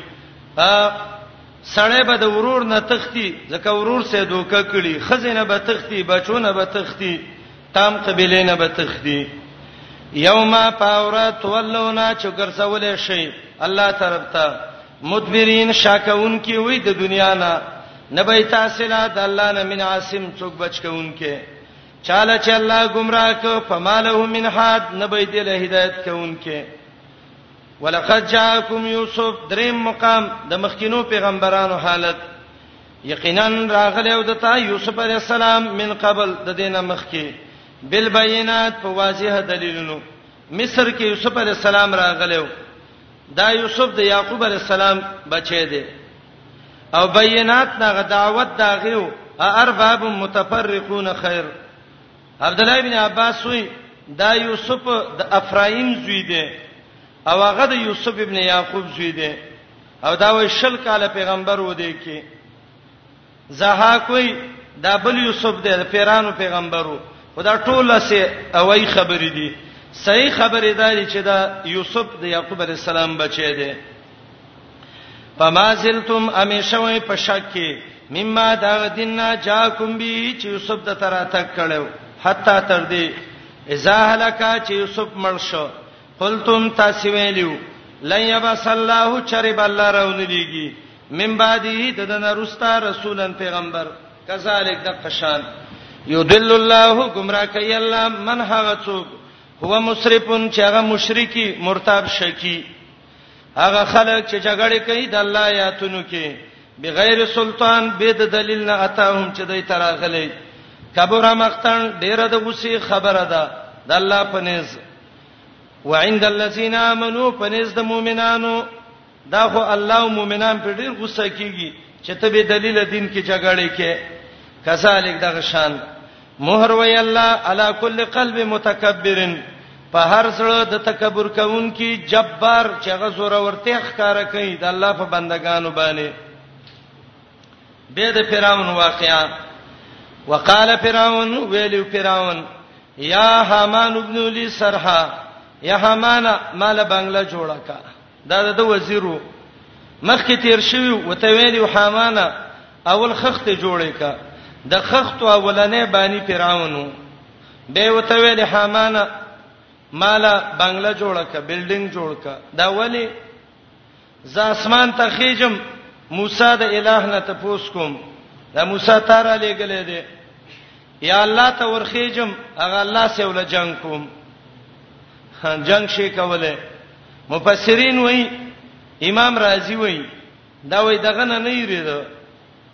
سړې به د ورور نه تختی ځکه ورور سه دوکه کړي خزینه به تختی بچونه به تختی تام قبیله نه بتخدی یوم پاورا تولونا چې ګرځولې شي الله طرف ته مدبرین شاکون کی وی د دنیا نه نبی تاسو لا د الله نه من عاصم څوک بچ کون کی چاله چې الله گمراه ک فماله من حد نبی دې له هدایت کون کی ولقد جاءکم یوسف دریم مقام د مخکینو پیغمبرانو حالت یقینا راغلی او دتا یوسف علی السلام من قبل د دینه مخکي بالبينات په واضح دلیلونو مصر کې یوسف علی السلام راغلی او دا یوسف د یعقوب علی السلام بچی دی او بینات دا دعوت دا غیو ارباب متفرقون خیر عبد الله ابن عباس وی دا یوسف د افرایم زوی دی او هغه د یوسف ابن یعقوب زوی دی او دا وای شل کال پیغمبر و دی کې زها کوئی دا بل یوسف دی پیرانو پیغمبرو خدا ټوله سه اوای خبرې دي صحیح خبرې دا دي چې دا یوسف د یعقوب علی السلام بچی دی فما زلتم امیشوی په شک کې مما دا دیننا جاکم بی چې یوسف د تراته کړو حتا تر دې اذا هلکا چې یوسف مړ شو قلتم تاسو ویلو لن یبس الله چرب الله راونه لیږي من بعده د دنا رستا رسولن پیغمبر کذالک د قشان یضل الله گمراه کوي الله من هغه څوک هو مسرفون چې هغه مشرکی مرتاب شکی هغه خلک چې جګړه کوي د الله آیاتونو کې بغیر سلطان به د دلیل نه اتاهم چې دوی تراغلي کبره مقتن ډیره د غصې خبره ده د الله په نس وعند الذين امنوا پنيز د مؤمنانو دا خو الله او مؤمنان په ډیر غوسه کیږي چې ته به دلیل دین کې جګړه کې کذالک دغه شان مہر وی الله علی کل قلب متکبر په هر سره د تکبر کوونکی جبار چې غزور ورته ښکارا کوي د الله په بندگانو باندې به د فرعون واقعا وقال فرعون ویلو فرعون یا حمان ابن لی سرها یا حمان مال بنگله جوړه کا دا د وزیرو مخکې تیر شوی وته ویلو حمان اول خخت جوړه کا د خخت اولنې بانی فرعونو به وته ویل حمان مال بنگله جوړه کا بلډینګ جوړ کا دا ولی زه اسمان ته خېجم موسی د الٰه نه تپوس کوم دا موسی تارا لګلې دي یا الله ته ورخېجم هغه الله سره ول جنگ کوم جنگ شي کوله مفسرین وای امام رازی وای دا وای دغه نه نه یریدو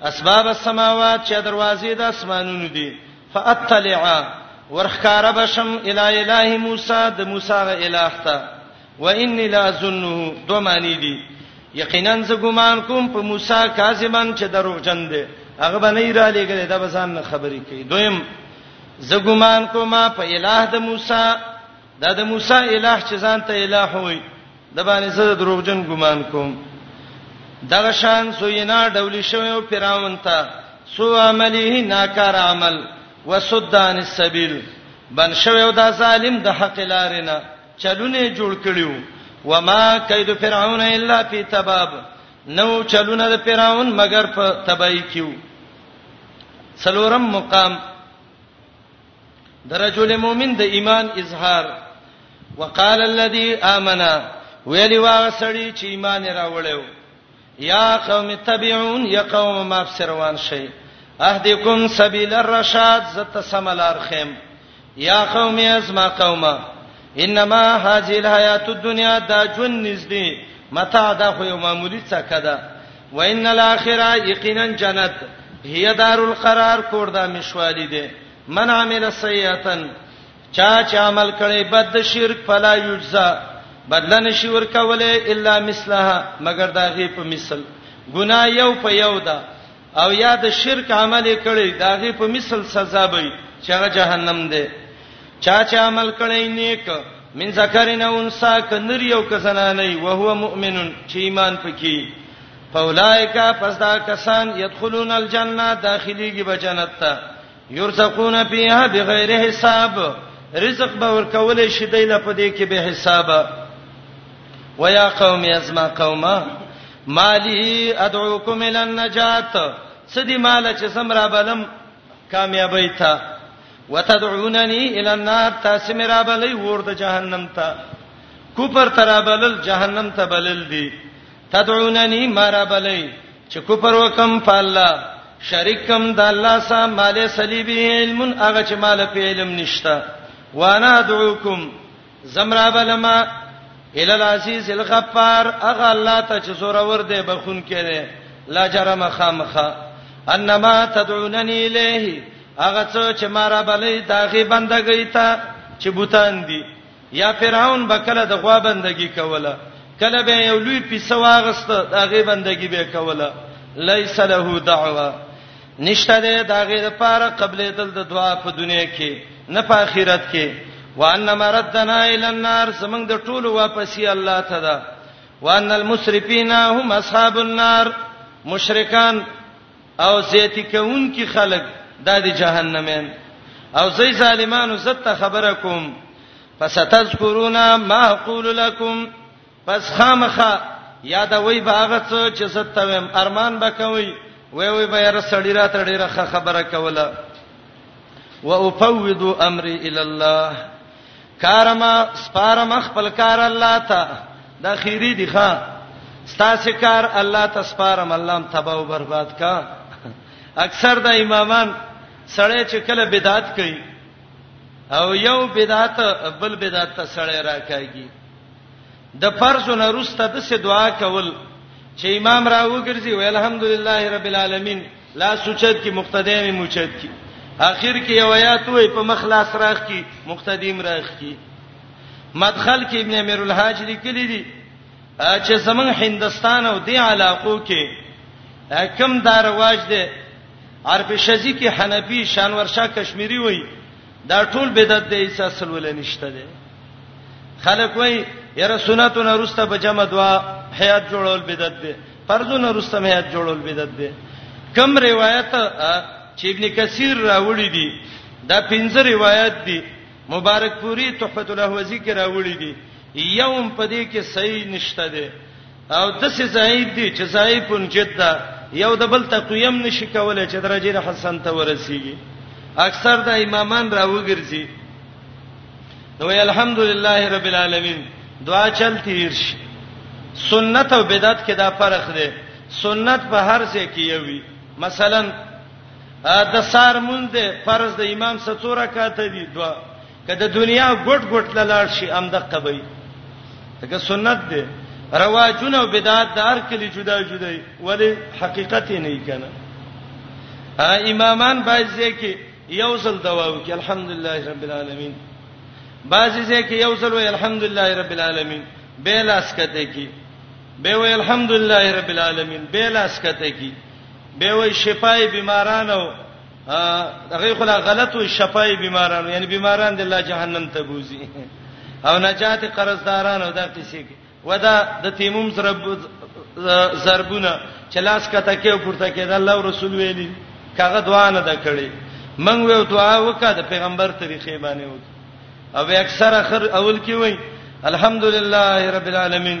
اسباب السماوات چې دروازې د اسمانونو دي فاطلع ورخکار بشم الی اله موسی د موسی غ الہ ته و انی لا ظنه دو معنی دي یقینا ز ګمان کوم په موسی کاذبان چې دروغجن دي هغه باندې را لګل دا بسان خبرې کوي دویم ز ګمان کوم په الہ د موسی دا د موسی الہ چې ځان ته الہ وي د باندې زه دروغجن ګمان کوم دغه شان سوینا ډولی شوی او فراون ته سو عمله ناکار عمل وسدان السبیل بن شوی او دا ظالم د حق لارینه چلونه جوړ کړیو وما کید فرعون الا فی تباب نو چلونه د فرعون مگر په تبای کیو څلورم مقام د رجل مؤمن د ایمان اظهار وقال الذي امن ویلی واغ سړی چې ایمان راوړیو یا قوم تبعون یا قوم ما بسروان شي اهدیکم سبیل الرشاد زت سملار خیم یا قوم ازما قومه انما هذه الحیات الدنیا دا جن نزدې متاع دا خو یو معمولی څه کده وان الاخره یقینا جنت هي دار القرار کور د مشوالی دی من عمل سیئتن چا چې عمل کړي بد شرک فلا یجزا بدل نشي ورکوله الا مثلها مگر دا غي په مثل ګنا یو په یو ده او یا د شرک عمل کړي دا غي په مثل سزا به چې هغه جهنم ده چا چې عمل کړی نیک من ذکرنا انسا ک نری او ک زنانه او هو مؤمن چې ایمان پکې فولائکا پس دا کسان يدخلون الجنه داخليږي به جنت ته يرزقون فيها بغیر حساب رزق به ورکول شي دی له پدې کې به حساب ويا قوم ازما قوما مالی ادعوکم الى النجات سدی مال چې سم را بلم کامیابی ته وتدعونني الى النار تاسو مې را بلې ور د جهنم ته کوپر ترابلل جهنم ته بلل دي تدعونني ما را بلې چې کوپر وکم په الله شریک کم د الله سره مال صلیبی علم هغه چې مال په علم نشتا وانا ادعوکم زمرا بلما ال العزیز الغفار اغه الله ته چې زور ور دې بخون کړي لا جرم خامخه انما تدعوننی الیه اغه څو چې مارا بلې داغي بندګی ته چې بوتان دي یا فرعون بکله د غوا بندگی کوله کله به یو لوی پیسه واغسته داغي بندگی به کوله لیس له دعوه نشته ده دا غیر پاره قبل دل د دعا په دنیا کې نه په آخرت کې وان مردنا ال النار سمنګ د ټولو واپسی الله ته ده وان المسرفین هم اصحاب النار مشرکان او زیتی کون کی خلق د جهنمین او زی ظالمانو زت خبرکم فستذکرونا ما اقول لكم پس خامخه یادوي به هغه څه چې زه ته ویم ارمان به کوي وی وی به یاره سړی را ته ډیره ښه خبره کوله و افوض امری الی الله کارما سپارم خپل کار الله ته د خیری دی ښا ستاسو کار الله ته سپارم الله تبا او برباد کا اکثر د امامان سړی چې کله بدعت کوي او یو بدعت بل بدعت ته سړی راکاږي د فرض نه رسته د سه دعا کول چې امام را وګرځي وی الحمدلله رب العالمین لا سوچت کی مقتدی می موچت کی اخر کې یو آیات وې په مخلاص راخ کی مقتدیم راخ کی مدخل کې ابن امیر الحاج لیکلی دی چې زمون هندستان او دی علاقو کې کم دا رواج دی عرب شزی کې حنفي شانورشاه کشمیری وای دا ټول بدعت دی هیڅ اصل ولې نشته دی خلک وای یره سنتونه رسته په جمع دوا حیات جوړول بدعت دی فرضونه رسته حیات جوړول بدعت دی کم روایت چې ابن کثیر راوړي دي دا پنځه روایت دي مبارک پوری تحفۃ الاحوزی کې راوړي دي یوم پدې کې صحیح نشته دی او د څه ځای دی چې ځای پون جدا یو د بل تقویم نشي کولای چې درجه حسن ته ورسیږي اکثر د امامان راوګرځي نو الحمدلله رب العالمین دعا چل تیر شي سنت او بدعت کې دا فرق دی سنت په هر څه کې یوي مثلا د سار مونږ د فرض د امام سره څو رکعات دي دوا که د دنیا ګټ ګټ لاله شي ام دقه به دغه سنت دی رواجونه او بدعات د هر کلی جدا جدا ولی حقیقت نه یې کنه امامان باید ځکه یو ځل دوا وکي الحمدلله رب العالمین بعضی ځکه یو ځل وی الحمدلله رب العالمین به لاس کته کی به وی الحمدلله رب العالمین به لاس کته کی به وی شفای بیمارانو هغه خلا غلط او شفای بیمارانو یعنی بیماران د الله جهنم ته بوزي او نجات قرضدارانو دا قصې ودا د تیمم سره ضربونه چلاس کته کې او پورته کې د الله رسول ویلي کاغه دعا نه د کړي منګ وې دعا وکړه د پیغمبر طریقې باندې وکړه او اکثر اخر اول کې وای الحمدلله رب العالمین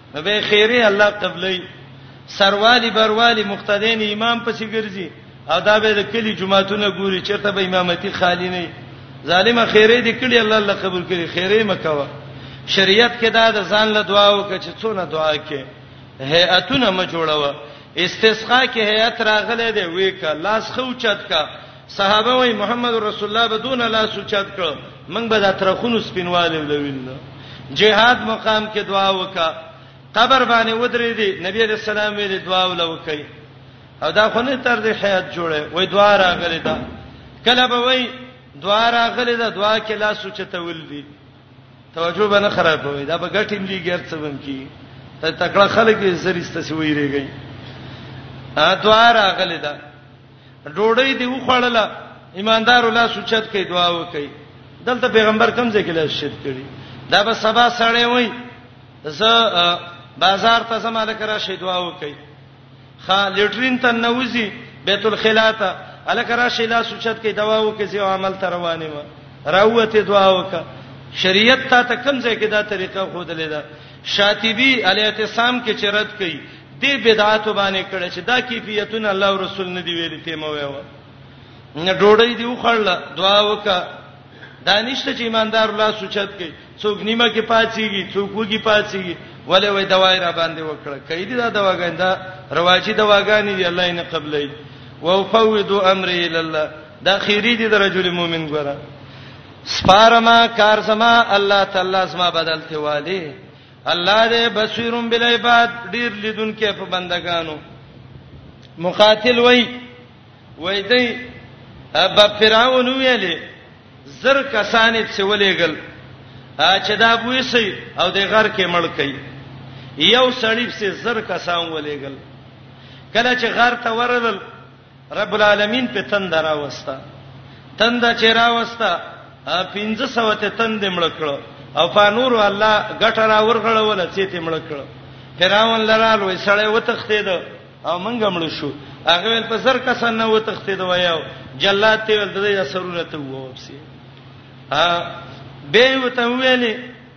نو به خیره الله قبلې سروالی بروالی مقتدین امام پسې ګرځي او دا به د کلی جمعهتون ګوري چرته به امامتی خالی نه ظالم خیره دې کړي الله الله قبول کړي خیره مکوا شریعت کې دا د ځان له دعا وکړه چې څونه دعا کې هيئتونه ما جوړاوه استسقا کې هيئت راغله دی وې کا لاس خوچت کا صحابه وای محمد رسول الله بدون لا سوچات کړ موږ به د ترخونو سپینواله ولوین جهاد مقام کې دعا وکا قبر باندې ودرې دي نبی عليه السلام یې دعا ولوکي او دا خو نه تر دې حیات جوړه وای دعا راغلی دا کله به وای دعا راغلی دا دعا کې لا سوچته ول دي توجه به نه خرابوي دا به ګټیم دي غیر څه بم کی ته تکړه خلک یې زریسته سی ویریږي ا دعا راغلی دا ډوډۍ دی وخړله ایماندار الله سوچت کوي دعا وکي دلته پیغمبر کوم ځای کې لاس شت کړي دا به سبا سړی وای زه بازار ته سم الک را شي دعا وکي خا لیټرین ته نوځي بیت الخلا ته الک را شي لاس سوچت کوي دعا وکي زه عمل ته روانه ما راوته دعا وکه شریعت ته ته کوم ځای کې دا طریقه خود لیدا شاطبی الاعتصام کې چې رد کړي دې بدعات باندې کړي چې دا کیفیتونه الله او رسول نه دی ویلي ته مو ویو نه ډوړې دی وخړل دعا وکا دانشته چې ایماندار الله سوچت کوي څوک نیمه کې پاتېږي څوک وږي پاتېږي ولې وې دوايي را باندې وکړه کړي دي دا دواګان دا رواجی دواګان دي الله یې نه قبلې وفوض امر الى الله دا خيري دي د رجل مؤمن ګره سپارما کار زما الله تعالی زما بدل ته والی الله دې بصیرم بالعباد ډیر لیدونکې په بندگانو مقاتل وای وای دی ابا فرعون ویلې زر کسانې څه ولېګل چې دا بوې سي او د غر کې مړ کړي یو سړی څه زر کسان ولېګل کله چې غر ته ورغل رب العالمین په تند راوستا تند چې راوستا 1500 ته تند مړ کړو او په نور الله غټ را ورغړول چې ته مړ کړو فراون لرال وې سړی وتختید او مونږ مړ شو هغه ول په سر کسن نه وتختید وایو جلات ته ول د اثرونه ته ووبسي ا به وته ویلې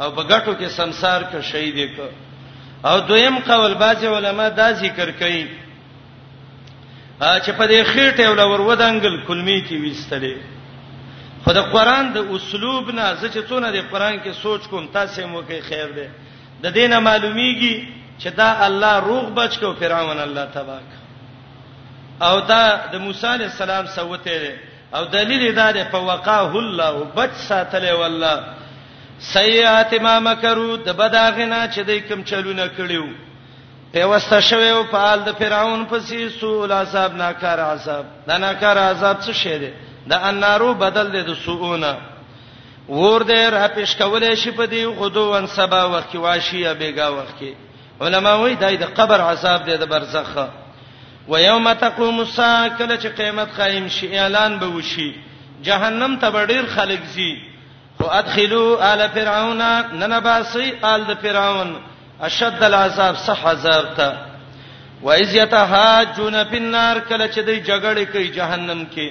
او په ګټو کې سمسار ک شهید ک او دویم قول باز علماء دا ذکر کوي چې په دې خېټه ول ورودانګل کلمی کې وستلې خو د قران د اسلوب نه زه چې څونه د قران کې سوچ کوم تاسو مو کې خیر ده د دینه معلومیږي چې دا الله روغ بچ کو فرعون الله تبارک او دا د موسی علی السلام سوته او دلیل دا دی په وقاه الله بچ ساتلی والله سیئات ما مکرو د بداغنا چې دای کوم چلونه کړیو په وسته شوی او په حال د فرعون پسې سوء العذاب ناکار عذاب دا ناکار عذاب څه شی دی د انارو بدل دی د سوءونه ور دې را پیش کولې شي په دې غدو ان سبا وخت کې واشي یا بیګا وخت کې علما وای دای د قبر عذاب دی د برزخ و یوم تقوم الساعه کله چې قیامت قائم شي اعلان به وشي جهنم ته ډیر خلک زی خو ادخلوا آل فرعون ننباسی آل د فرعون اشد العذاب صح عذاب ته و اذ یتهاجون فی النار کله چې د جګړې کوي جهنم کې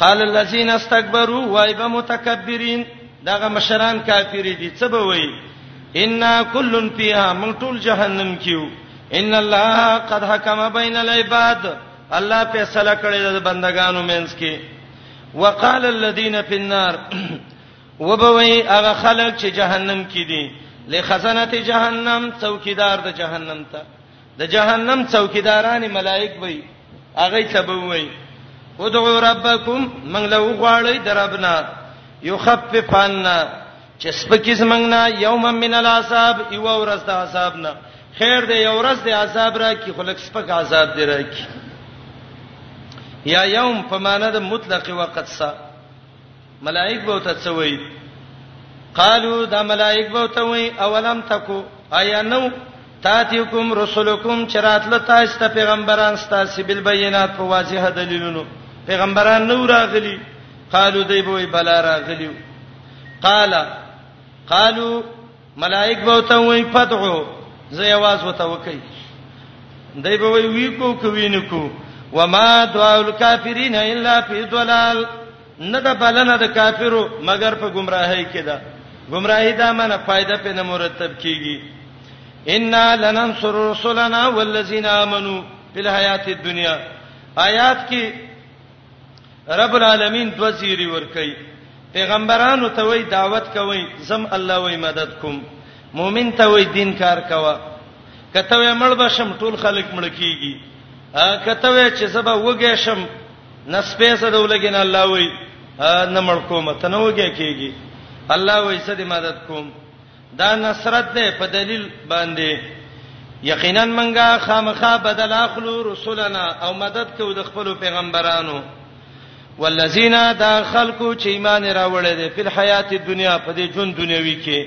قال الذين استكبروا وایب متکبرین داغه مشران کافر دي څه به وایي ان کلن فیها من طول جهنم کیو ان الله قد حکم بین العباد الله فیصله کړی د بندگانو مینس کې وقال الذين في النار وبوي هغه خلک چې جهنم کې دي لخزنه جهنم څوکیدار د جهنم ته د جهنم څوکیداران ملائک وي هغه ته به وي ادعو ربکم من لو غواړی دربنا یخفف عنا چې سپکی زمنګنا یوم من العذاب یو ورځ د عذاب نه خیر دی یو ورځ د عذاب را کی خلک سپک عذاب دی را کی یا یوم په معنا د مطلق وقت سره ملائک به ته څه وای قالو دا ملائک به ته وای اولم تکو آیا نو تاتیکم رسولکم چراتل تاسو ته پیغمبران ستاسو بل بینات په واضح دلیلونو پیغمبران نو راغلی قالو دی به بلا راغلی قال قالو ملائک به ته وای فتحو زې आवाज وته وکي دای به وی کو کوي نکو وما دعاء الکافرین الا فی ضلال نه د بلنه د کافرو مگر په گمراهۍ کې ده گمراهي دا منه فائدہ په نه مرتب کیږي ان لننصر رسلنا والذین آمنو فی الحیات الدنیا آیات کې رب العالمین د وزیری ور کوي پیغمبرانو ته وی دعوت کوي زم الله وی مدد کوم مؤمن ته وی دین کار کوه کته وی مړ بشم ټول خلک مړ کیږي کته وی چې سبا وګې شم نسپه سره ولګین الله وای نه مړ کوم ته نو کې کیږي الله وای څه دې مدد کوم دا نصرت ده په دلیل باندې یقینا منګه خامخا بدل اخلو رسولنا او مدد کو د خپل پیغمبرانو والذین دا خلقو چې ایمان راوړل دي په حیات دنیا په دې ژوند دنیوي کې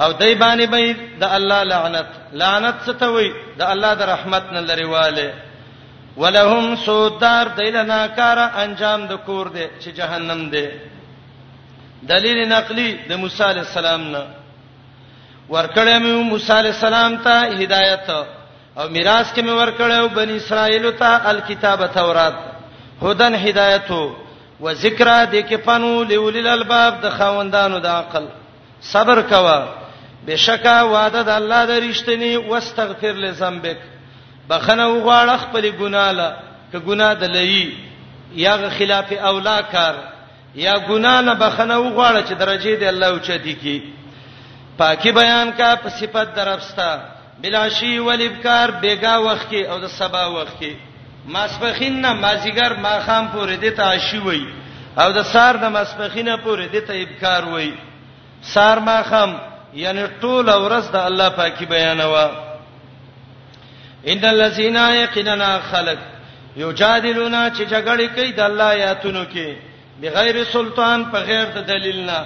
او دای باندې به د الله لعنت لعنت ستوي د الله د رحمت نه لريواله ولهم سودار دلنا کار انجام د کور دی چې جهنم دی دلیل نقلی د موسی علی السلام نه ورکړې مې موسی علی السلام ته هدایت او میراث کې مې ورکړې بنی اسرائیل ته الکتاب تورات هدن هدایت او ذکر دې کې پنو لولل الباب د خوندانو د عقل صبر کوه بشکا وعده د الله د رښتینی واستغفر لذنبک بخنه وغواړه خپل ګناه له ک ګناه د لئی یا خلاف اولا کار یا ګناه نه بخنه وغواړه چې درجه دې الله اوچتي کی پاکي بیان کا په صفت درپستا بلاشی ولبکار بیګا وخت کې او د سبا وخت کې ماسپخین نه مازیګر ماخام پورې د ته عشی وای او د سار د ماسپخینه پورې د ته ابکار وای سار ماخام یعنی ټول ورځ د الله پاکي بیانوا ان الذين يقيننا خلق یجادلون چې جګړه کوي د الله آیاتونو کې بغیر سلطان په غیر د دلیل نه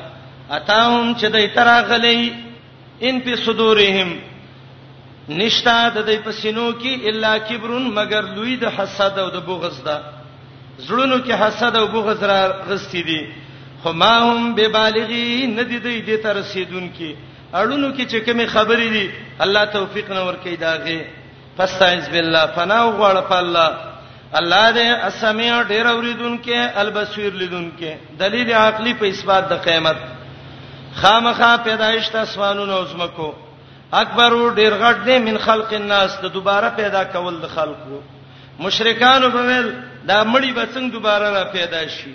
اتاهم چې د تراغلی ان فی صدورهم نشتا د دې په سینو کې الا کبرون مگر لوی د حسد او د بغض ده زړونو کې حسد او بغض را غستی دي خو ما هم به بالغی ندی دی د تر رسیدون کې اړونو کې چې کومې خبرې دي الله توفیق نور کوي داغه فاستعذ بالله فنا وغواړه په الله الله دې السميع ډېر اوریدونکې البصير لیدونکې دلیل عقلی په اثبات د قیامت خامخا پیدایشت اسمانونو او زمکو اکبر ډېر غټ دی من خلق الناس د دوباره پیدا کول د خلقو مشرکان وبویل دا مړی به څنګه دوباره را پیدا شي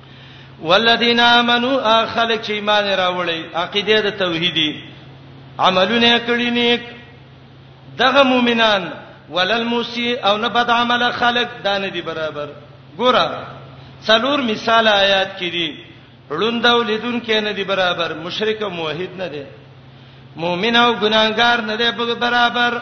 والذین آمنو اخلق چې ایمان راوړی عقیده د توحیدی عملونه کړی نیک دغه مؤمنان ولل موسی او نه بد عمل خلق دانه دی برابر ګوره څلور مثال آیات کې دي ړوند او لیدون کې نه دی برابر مشرک او موحد نه دی مؤمن او ګناګار نه دی برابر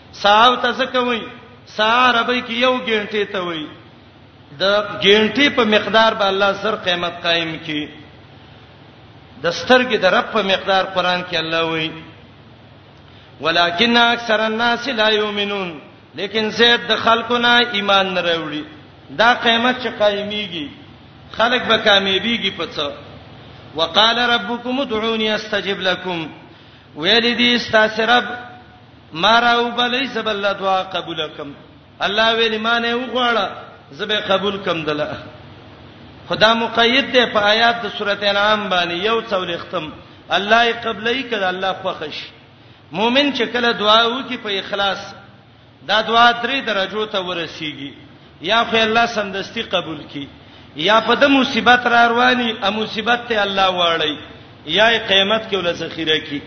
ساعه ته څه کوي ساعه عربی کې یو ګنټه ته وایي د ګنټه په مقدار به الله سر قیامت قائم کی د سترګې د رب په مقدار قران کې الله وایي ولکن اکثر الناس لا یؤمنون لیکن زید د خلکو نه ایمان نه راوړي دا قیامت چې قائميږي خلک به کامیابیږي په څه وقال ربكم ادعوني استجب لكم ویل دي استاسرب ما راوبلی زه به الله دعا قبول کم الله ویلی ما نه وغواړه زه به قبول کم دله خدا مقید ده په آیات د سورته انعام باندې یو څول ختم الله یې قبلې کړه الله خوښش مؤمن چې کله دعا وکي په اخلاص دا دعا درې درجو ته ورسیږي یا خو الله سمدستی قبول کی یا په د مصیبت را رواني ا مصیبت ته الله واړی یا قیامت کې ول ذخیره کی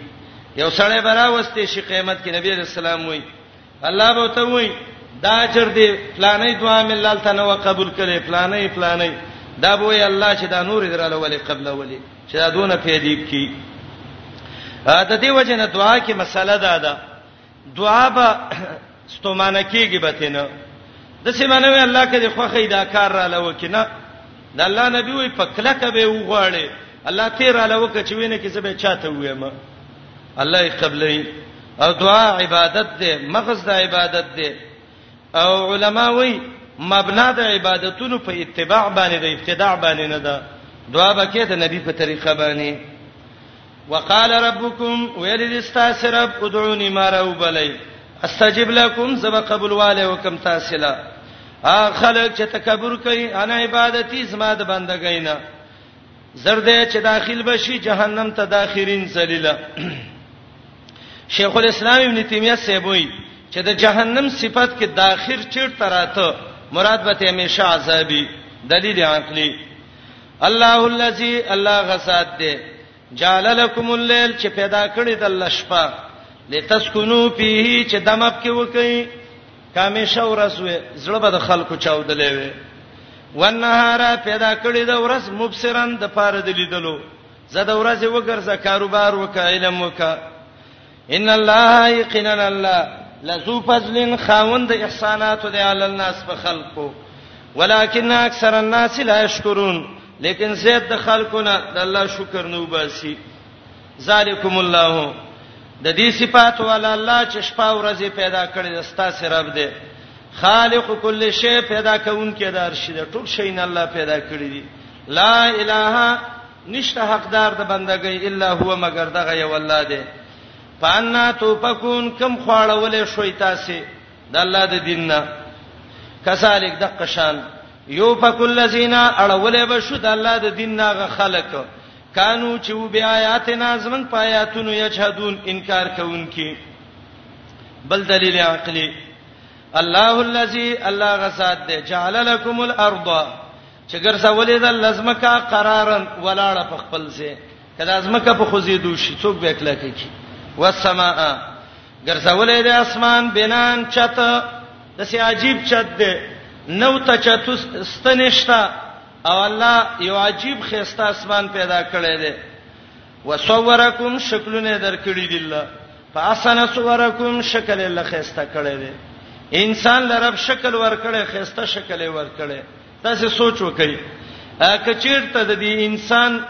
یو سړی برا وسته شي قیامت کې نبی رسول الله وای الله به ته وای دا چر دی فلانې دعا مې لال ته نو قبول کړي فلانې فلانې دا به وای الله چې دا نور دراله ولې قبل ولې چې دا دونه پیدیب کی د دې وجه نه دعا کې مسله ده دا, دا دعا به ستومانه کیږي به تینه د سیمانه وی الله کړي خوخه دا کار را لو کینه د الله نبی وی پکله کبه وغواړي الله تیر را لو کچ وینه کې زبې چاته ویم الله یې قبلې او دعا عبادت ده مغز د عبادت ده او علما وی مبنا د عبادتونو په اتباع باندې د ابتداع باندې نه ده دعا به کې د نبی په طریقه باندې وقال ربكم ویل دي ستاسو رب ادعوني ما راو بلای استجب لكم زب قبول والي وکم تاسو لا خلک چې تکبر کوي انا عبادتي زما د بندګۍ نه زرده چې داخل بشي جهنم ته داخرین ذلیلا شیخ الاسلام ابن تیمیه سیبوی چې د جهنم صفت کې داخر چیرته راته مراد به همیشه عذابي دلیل عقلی الله الذی الله غسات دی جعل لكم الليل چې پیدا کړی د الله شپه لتسكنوا فيه چې دمب کې وکئ کامې شو رسوي زړه به د خلکو چاودلې وي ونهار پیدا کړی د ورځ مبصرن د پاره د لیدلو زه د ورځې وګرځه کاروبار وکړه علم وکړه ان الله یقینا الله لذو فضل خاوند احسانات دی علی الناس په خلقو ولکن اکثر الناس لا یشکرون لیکن زید د خلکو نه د الله شکر نه وباسي ذالکم الله د دې صفات والا الله چې شپه ورځې پیدا کړې د ستاسو رب دی خالق کل شی پیدا کون کې دار شي د ټول شی نه الله پیدا کړی دی لا اله نشته حقدار د بندګۍ الا هو مگر دغه یو الله دی پانا توفقون کم خواړولې شوي تاسو د الله د دین نه کذالک د قشان یو فکل الذین اړولې به شو د الله د دین نه غ خلق کانو چې و بیا آیاتنا زمن پایاتونو یشهدون انکار کوونکي بل دلیل عقلی الله الذی الله غسات دې جعل لكم الارض چې ګرځولې ده لزمکا قرارن ولاړه په خپل ځای کله ازمکه په خوځېدو شي څوک به کله کوي والسماء ګرځولې ده اسمان بنان چت د سي عجیب چت ده نو ته چت ستنشتا او الله یو عجیب خيسته اسمان پیدا کړی دی وصورکم شکلونه درکړي دي الله فاسن صورکم شکل الله خيسته کړی دی انسان لرب شکل ورکړي خيسته شکل ورکړي تاسو سوچ وکړئ کچیرته د دې انسان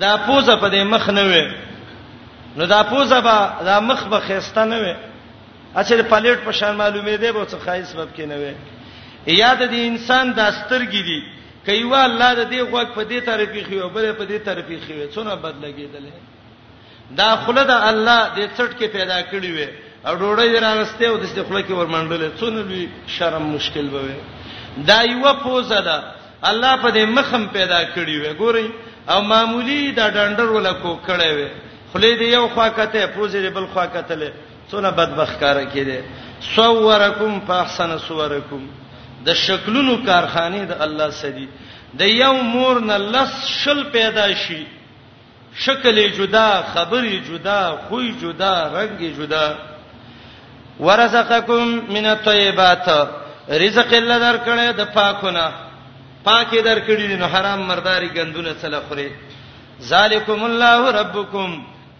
دا پوزه په دې مخ نه وي نو دا پوزه به دا مخ به خسته نه وي اچره پلیټ په شان معلومې دی به څه خای سبب کې نه وي یاد دې انسان د سترګې دي کایوا الله د دې غوږ په دې طرفي خيو بل په دې طرفي خيو څونه بد لګیدل دا خوله د الله د څټ کې پیدا کړی وي او ډوړې راغسته او د دې خوله کې ورمنډلې څونه لوی شرم مشکل به وي دا یو پوزه ده الله په دې مخم پیدا کړی وي ګوري او معمولی دا ډنډر ولا کو کړی وي خلې دې یو خوا کته پوزې دې بل خوا کتلې څونه بدبخت کار کړي صورکم فاحسن صورکم د شکلونو کارخانه د الله سدي د یو مور نه لس شل پیدا شي شکل یې جدا، خبرې یې جدا، خوی یې جدا، رنګ یې جدا. ورزقکم من الطیبات رزق الله درکړی د پاکونه پاکي درکړي دي نو حرام مرداري غندونه څله خوري ذالکم الله ربکم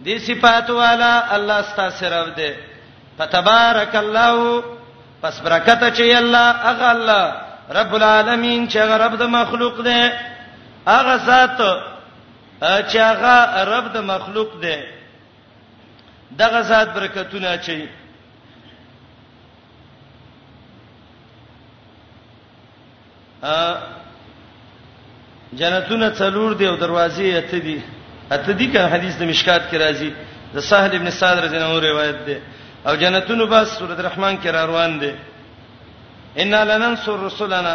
دې صفات والا الله ستاسو رب دې فتبارک الله پس برکت چي الله اغه الله رب العالمین چې رب د مخلوق دې اغه ذات چې هغه رب د مخلوق دی دغه ذات برکتونه چي ا جنتونه څلور دی او دروازې اته دي اته دي که حدیث د مشکات کې راځي د سهل ابن سعد رضی الله عنه روایت ده او جنتونو بس سورۃ الرحمن کې را روان دي ان لننصر رسلنا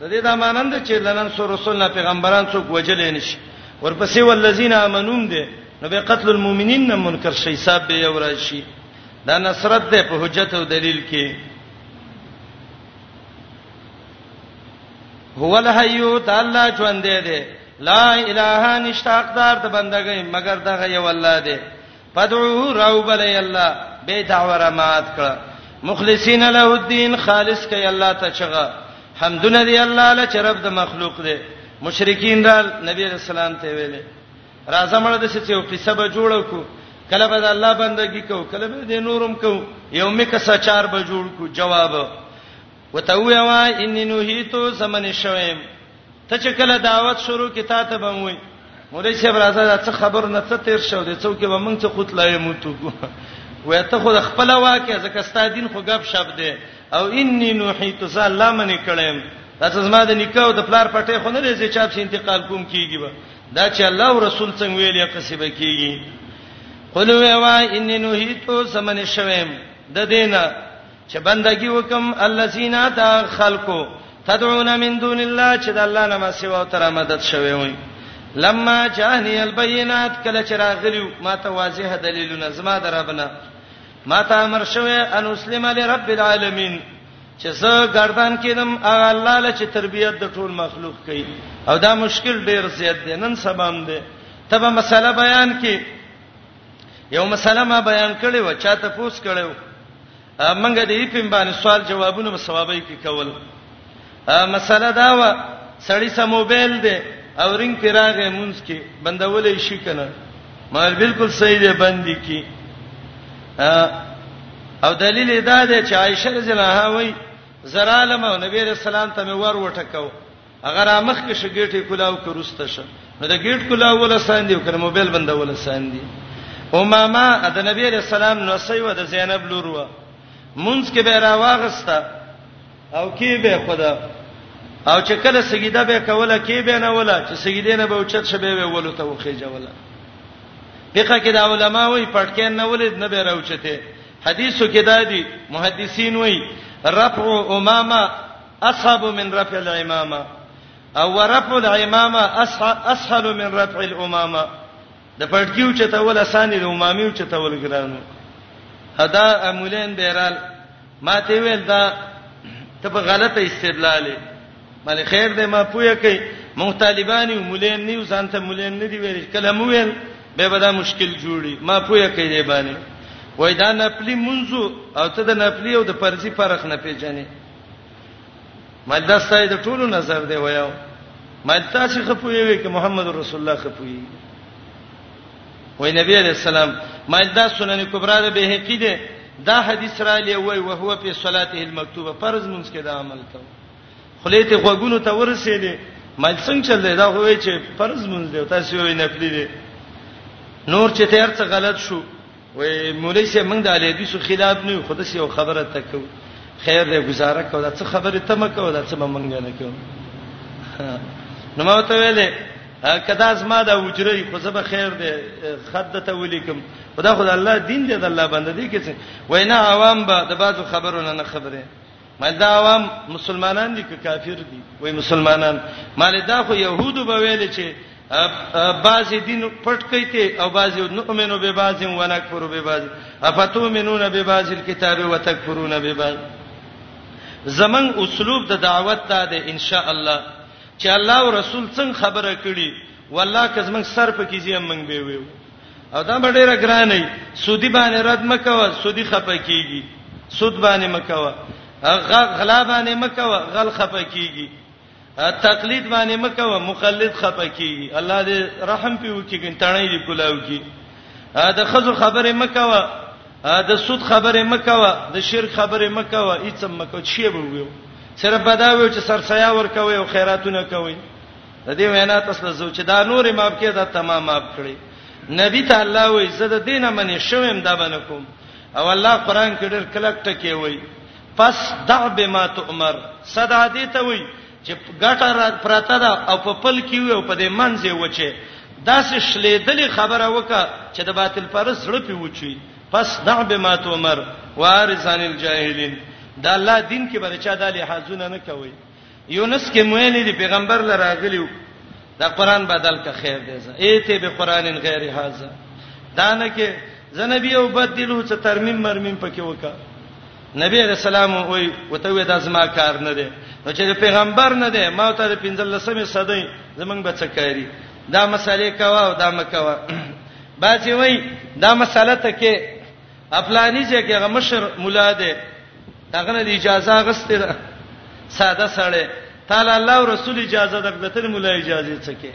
د دې دا مانند چې لنن سور رسولنا پیغمبران څوک وجل نه شي ورپسې ولذین امنون دي نو به قتل المؤمنین نه منکر شي حساب به یو راشي دا نصرت ده په حجت او دلیل کې هو الحیو تعالی ژوند دی لا اله نشتاقدار د بندګۍ مگر دغه یو الله دی فدعوه راوبلی الله به دعوه را مات کړه مخلصین له الدین خالص کای الله ته چغه حمدونه دی الله له چرب د مخلوق دی مشرکین را نبی رسول الله ته ویل راځه مړه د څه یو قصه به جوړو کو کله به الله بندگی کو کله به د نورم کو یو مې کسا چار به جوړ کو جواب وته ویوا انی نوهیتو زمن شویم ته چې کله دعوت شروع کی تا ته بموي مولوی صاحب راځه دا څه خبر نه څه تیر شو دي څوک به مونږ څه خوت لای موتو کو وای ته خو خپل واکه ځکه ستا دین خو غب شپ دی او انی نوحیت ز الله منی کړم دا څه زما د نکاح او د پلار پټه خو نه دی چې چاپ شي انتقال کوم کیږي به دا چې الله او رسول څنګه ویلې قصبه کیږي قلوا انی نوحیت سمن شوم د دینه چې بندګي وکم الذين تا خلقو تدعون من دون الله چې د الله نه ما سیوا تر مدد شوي وي لما جاءني البينات کله چې راغلیو ما ته واضح دلیلونه زما دربنه ما ته امر شوی ان اسلم لرب العالمین چې زه گردان کینم هغه الله له چې تربیت د ټول مخلوق کوي او دا مشکل ډیر زیات دی نن سبام دی تبه مسله بیان کې یو مسله ما بیان کړې و چاته پوس کړو منګه د ایپم باندې سوال جوابونه مسوابې کې کول مسله دا و سړی سم موبایل دی او رنګ پیراغه مونږ کې بندولې شي کنه مال بالکل صحیح دی باندې کې او دلیل دا دی چې عائشه رضی الله عنها وایي زرالم او نبی رسول الله ته مې ور وټکاو هغه را مخ کې شګېټې کولاو کې روسته شه نو د ګیټ کولاو ولا ساندې او کنه موبایل بنده ولا ساندې او ماما د نبی رسول الله نو سیو د زینب لور و مونږ کې به را واغستا او کې به خدا او چې کله سجده به کوله کې به نه ولا چې سجده نه به اوچت شبه به ولو ته وخی جوله فقہ کې دا علما وایي پټکې نه ولید نه به راوچته حدیثو کې دا دي محدثین وایي رفع امامه اصحاب من رفع العمامه او ورفع العمامه اسهل من رفع الامامه د پټکیو چتول اسانه د امامیو چتول ګرانو ادا امولین بیرال ما ته ویل دا ته په غلطه استدلال مله خیر دې ما پوهه کوي مونږ طالبانی مولین نیو ځانته مولین نه دی ویل کله مو ویل به به دا مشکل جوړي ما پوهه کوي دې باندې وای دا نپلی منځو او ته د نپلی او د پرځي فرق نه پیژنې ما دا ستای د ټولو نظر دی ویاو ما تاسو خپوی وی ک محمد رسول الله خپوی وای نبی علیہ السلام ما دا سنن کبرا د بهقی دی دا حدیث را لې وای او هو په صلاته المکتوبه فرض مونږ کې دا عمل کو خلیته غوګونو ته ورسېلې ما څنګه چل دی دا وای چې فرض مونږ دی تاسو وی نفلی دی نور چې تیر څه غلط شو وای مولوی سه موږ د علی حدیثو خلاف نه خو د سیو خبره تکو خیر دې گزاره کو دا څه خبره ته مکو دا څه مونږ نه کو نو ما ته ویلې کدا زما د وجرې خو زب خیر دې خد ته ولیکم خدا خدای الله دین دې د الله بنده دې کې وینا عوام به د بازو خبرو نه خبره ما دا عوام مسلمانان دي که کافر دي وای مسلمانان مال دا خو يهودو به ویل چې بعضی دین پټ کیته او بعضی نؤمنو به بعضی و نکفرو به بعضی افتؤمنون به بعضی الكتاب وتکفرون به بعض زمن اسلوب د دعوت ته ده ان شاء الله چې الله او رسول څنګه خبره کړي والله کزمن سر په کیږي موږ به ویو او دا به ډیره ګرانه سودی باندې رد مکوه سودی خپه کیږي سود باندې مکوه غلا باندې مکوه غل خپه کیږي تقلید باندې مکوه مقلد خپه کیږي الله دې رحم پیو کې ګنټړې دې کولاو کې دا خزو خبره مکوه د سود خبره مکوه د شرک خبره مکوه هیڅ مکوه چی به ویو سره بداوی چې سرسیا ور کوي او خیراتونه کوي د دې وینا تاسو زو چې دا نور ماف کې دا تمام ماف کړي نبی ته الله وې زه د دینه منې شوم دا باندې کوم او الله قران کې ډېر کلک ټکی وې پس دع بما تؤمر صدا دې ته وې چې ګټه را پراته ده او په پل کې وي او په دې منځه وچه داسې شلیدلې خبره وکړه چې د باطل پر سړ په وچی پس دع بما تؤمر وارزان الجاهلین دا الله دین کې برچا د لحاظونه نه کوي یونس کې مویل دي پیغمبر لراغلیو دا قران بدل کا خیر دی زه ایته به قران غیر هاذا دا نه کې زنبی او بدلو چې ترمیم مرمیم پکې وکا نبی رسول الله وای وته وې دا زما کار نه دی نو چې پیغمبر نه دی ما ته د 15مې صدې زمنګ بچکاری دا مسالې کوا او دا مکوا باځي وای دا مساله ته کې افلانی ځای کې هغه مشر مولا دی هغه نه اجازه غسته ده ساده سړی تعالی الله او رسول اجازه درکړه مولا اجازه څکه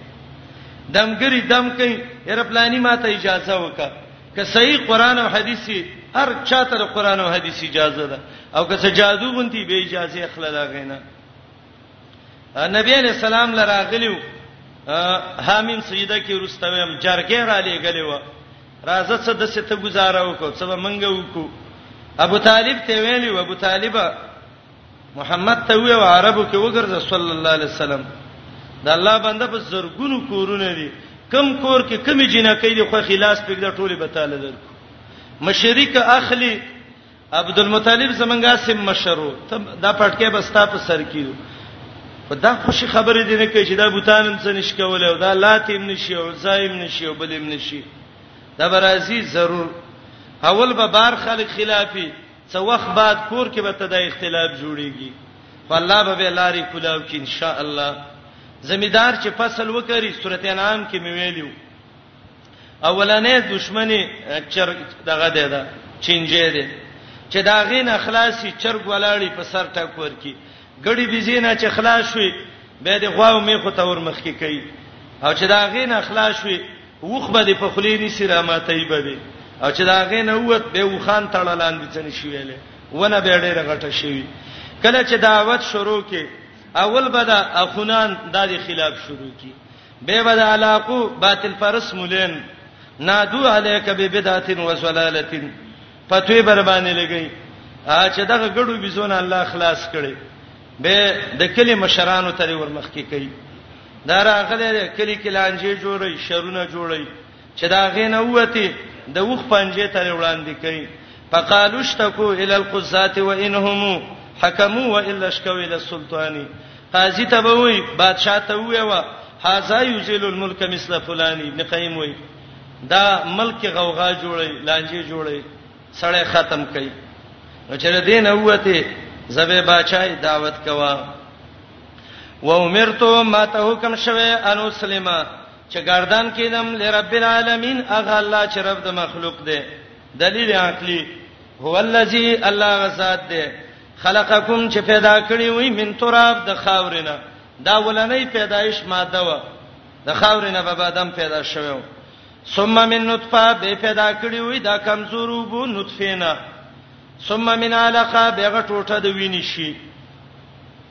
دمګری دم کوي هر پلاني ماته اجازه وکړه که صحیح قران او حديثي هر چاته د قران او حديث اجازه ده او که څه جادو غونتی به اجازه اخلل غینه نبی علیہ السلام لراغلیو حامیم سجده کې ورستویم جرګه را لېګلې و راځه څه د څه ته گزاره وکړو څه به منګه وکړو ابو طالب ته ویلی و ابو طالب محمد ته وی عربو کې وګرځه صلی الله علیه وسلم د الله بنده په زرګونو کورونه دي کم کور کې کمی جنکې دي خو خلاص پکې د ټوله بتاله درکو مشرک اخلي عبدالمطلب زمونږه سم مشرو ته دا پټکې بستا په سر کیو په دا خوشي خبرې دي نه کوي چې دا بوتانم څه نش کولای او دا لاتیم نشي او زایم نشي او بلیم نشي دا برازي ضرور اول به بار خلک خلافي څو وخت بعد کور کې به تدا اختلاف جوړيږي خو الله به لاري کولاو کې ان شاء الله زمیدار چې فصل وکړي سورته انعام کې مې ویلو اولنې دښمنی چر دغه دی دا چنجې دی چې دا غین اخلاصي چرګ ولاړی په سر ټک ورکی ګړی بيزینه چې خلاص شوي به د غواو می خو تور مخ کې کوي او چې دا غین اخلاص شوي وخ به د فخلی نسی را ماتای به او چې دا غین ووت به وخان تړلان دي څنګه شي ویلې ونه به ډېر غټه شي کله چې دعوت شروع کې اول به دا اخونان د خلاف شروع کی به به د علاقو باطل پرس مولین نادو علیک ببدعتین وسلالتین پتوی بر باندې لګی چې دغه ګړو بيزونه الله خلاص کړي به د کلی مشرانو ترې ورمخ کې کوي دا راغله کلی کې لانجې جوړي شرونه جوړي چې د هغې نه ووتې، د اوښ پنجې ته یې وړاندې کړې، فقالوا اشتکو الی القضاة و ان هم حکموا والا اشکو الی السلطان، قاضي ته به وایي، بادشاه ته ووایه، هذا یزیل الملک مثل فلان، ابن قیم وایي، دا ملک کې غوغا جوړوي، لانجې جوړوي، سړی ختم کوي. نو چې د دې نه ووتې، زه به بادشاهي دعوت کوه. و امرت ما ته حکم شوه ان اسلمه، چې ګردان کینم لرب العالمین اغه الله چې رب د مخلوق دی دلیل عقلی هو الذی الله غزاد دی خلقکم چې پیدا کړی وي من تراب د خاورینه دا ولنې پیدایش ماده و د خاورینه به آدم پیدا شوو ثم من نطفه به پیدا کړی وي دا کمزورو بو نطفه نه ثم من علقه به غټوټه د وینې شي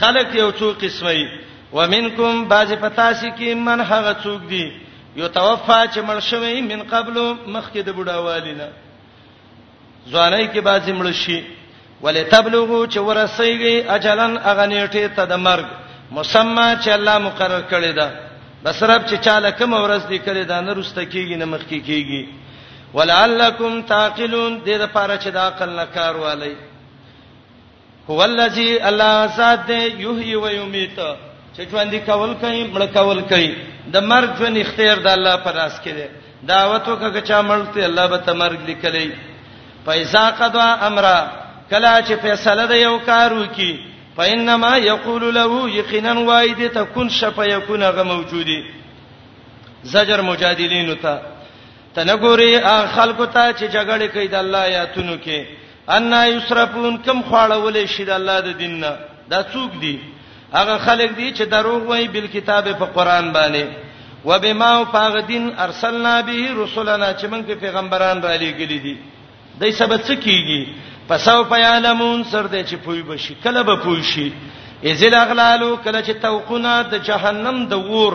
خلق یو څو قسمه ومنکم بعض پتاسی کې من هغه څوک دی یو توفا چې مړ شوی من قبل مخکې د بډاوالینا ځواني کې بعض مړ شي ولې تبلغو چې ورسېږي اجلن اغنیټه ته د مرګ مسما چې الله مقرر کړی دا بس رب چې چاله کوم ورځ دی کړی دا نه رسته کیږي نه مخکې کیږي ولعلکم تعقلون دې د پاره چې د عقل نه کار والی هو الذی الله ذات دی یحیی و یمیت چې ژوند کول کوي مړ کول کوي د مرګ ژوند اختیار د الله پر لاس کې دی دعوت وکړه چې مړته الله به تمرګ لیکلی پیسا قضا امر کلا چې فیصله د یو کار وکي فینما یقول له یقینا وایده تکون شپ یکون غ موجودی زجر مجادلین ته ته نه ګوري هغه خلکو ته چې جګړه کوي د الله آیاتونو کې ان یسرفون کم خواړولې شي د الله د دین نه دا څوک دي هغه خلک دي چې دروغ وایي بل کتابه په قران باندې وبما فاغ دین ارسلنا به رسولنا چې موږ په پیغمبران را لېګلې دي دای سبا څه کیږي پسو پیالمون سر دې چې پوي بشي کله به پوي شي ازل اغلالو کله چې توقونه د جهنم د ور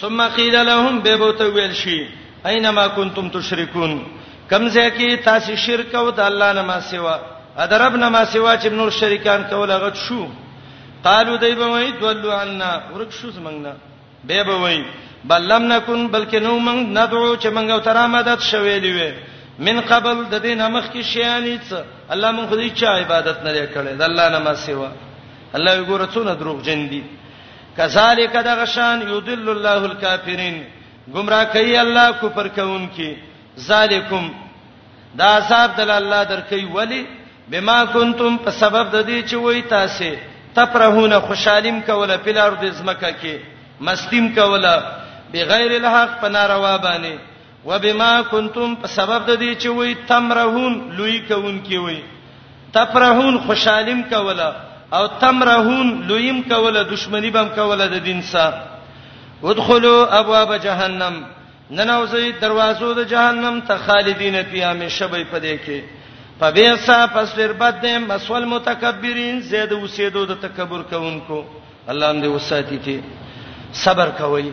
ثم قيل لهم بيبوته ویل شي اينما كنتم تشركون کم ځکه تاسو شرک او د الله نه ما سیوا ادرب نه ما سیوا چې نور شریکان کول غټ شو قالو دای به وای دولو عنا ورک شو زمنګنا به به وای بل لم نکن بلکې نو موږ ندعو چې موږ تر امداد شویلې وې من قبل د دې نمخ کې شیانیت الله مونږ خو دې چا عبادت نه کړې د الله نه ما سیوا الله وګوره څونه دروغ جن دي کذالک دغشان یضل الله الکافرین گمراه کوي الله کفر کوونکی ذالکم دا عذاب دل الله درکې ولی بما کنتم په سبب د دې چې وای تاسو تفرحون خوشالیم کوله په لار د زمکه کې مستیم کوله بغیر الحق پناروا باندې وبما کنتم په سبب د دې چې وای تمرهون لوی کون کی وای تفرحون خوشالیم کوله او تمرهون لویم کوله دشمنی بم کوله د دین سره ودخلوا ابواب جهنم ننوزی دروازو د جهنم ته خالدین فیها همیشه به پدې کې فبیسا پس ډیر بد دی مسول متکبرین زید وسیدو د تکبر کوونکو الله دې وساتی ته صبر کوي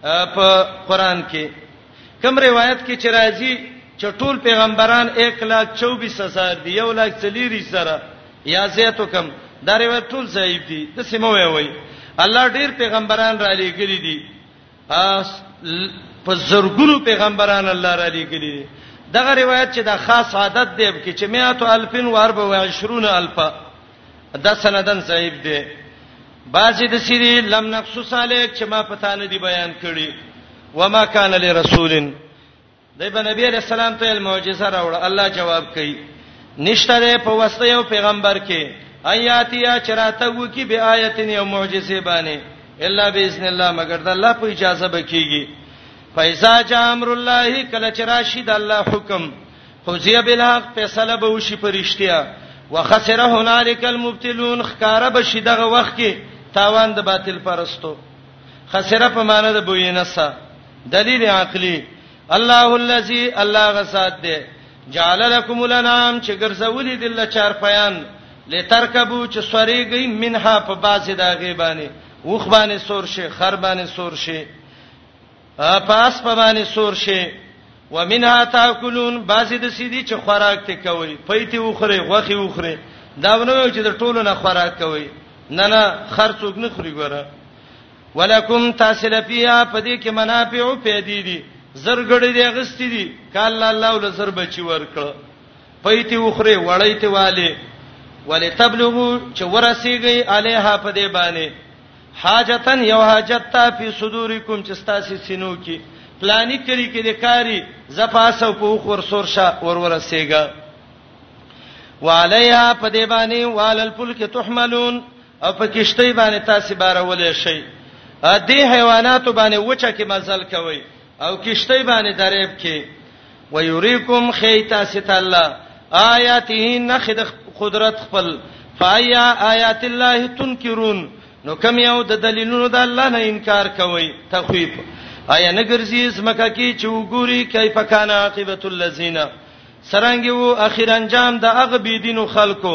په قران کې کوم روایت کې چې راځي چې ټول پیغمبران 124000 دي یو لاک چلیری سره یا زیاتو کم دا روایت ټول صحیح دي د سیمه وی وی الله ډیر پیغمبران را لېګلي دي په زرګونو پیغمبران الله را لېګلي دي دغه روایت چې دا خاص عادت دی کې چې 100000 و 24000 دا سندن ضعیف دی بعضی د سری لم نقصص علیک چې ما پتا نه دی بیان کړی وما کان لرسول دی په نبی علیہ السلام ته معجزه راوړه الله جواب کوي نشته ده په واسطه یو پیغمبر کې آیاتیا چراته وو کې به آیتن یو معجزه باندې الا باذن الله مگر د الله په اجازه به کیږي فایزا جامر الله کله چرشی د الله حکم قضی بالحق فیصله به وشي په رښتیا وخسر هنالک المبتلون خکاره به شي دغه وخت کې تاوان د باطل پرستو خسر په معنی د بوینسا دلیل عقلی الله الذی الله غسات دی جعل لكم الانام چې ګرځولې د الله چار پیان لترکبو چې سوريږي منها په باسي دا غیبانه وخبانه سور شي خربانه سور شي پاس په باندې سور شي ومنها تاکلون بعضی د سیدی چې خوراک ته کوي پیتی وخره غوخي وخره دا ونه چې د ټولو نه خوراک کوي نه نه خرڅوګ نه خوري ګوره ولکم تاسلفیا پدې کې منافع او پیدې دي زرګړې دي غستې دي کال الله ول زر بچي ورکړه پیتی وخره وړی ته والي ولې تبلغو چې ورسیږي علیها پدې باندې حاجتن یو حاجت ته په صدورکم چې ستاسو سینو کې پلاني کلی کې د کاری زپاسو په خور سور شه ورور سیګه وعليها په دې باندې والل فلک تحملون او په کشته باندې تاسو بارول شي دې حیوانات باندې وچه کې مزل کوي او کشتۍ باندې درېب کې ويريکم خيتا ست الله آیاته نخد قدرت خپل فایا آیات الله تنکرون نو کوم یو د دلیلونو د الله نه انکار کوي تخویب آیا نګرځي زمکه کې چې وګوري کیف کان عاقبت الذین سرانګي وو اخیر انجام د اغه بی دینو خلکو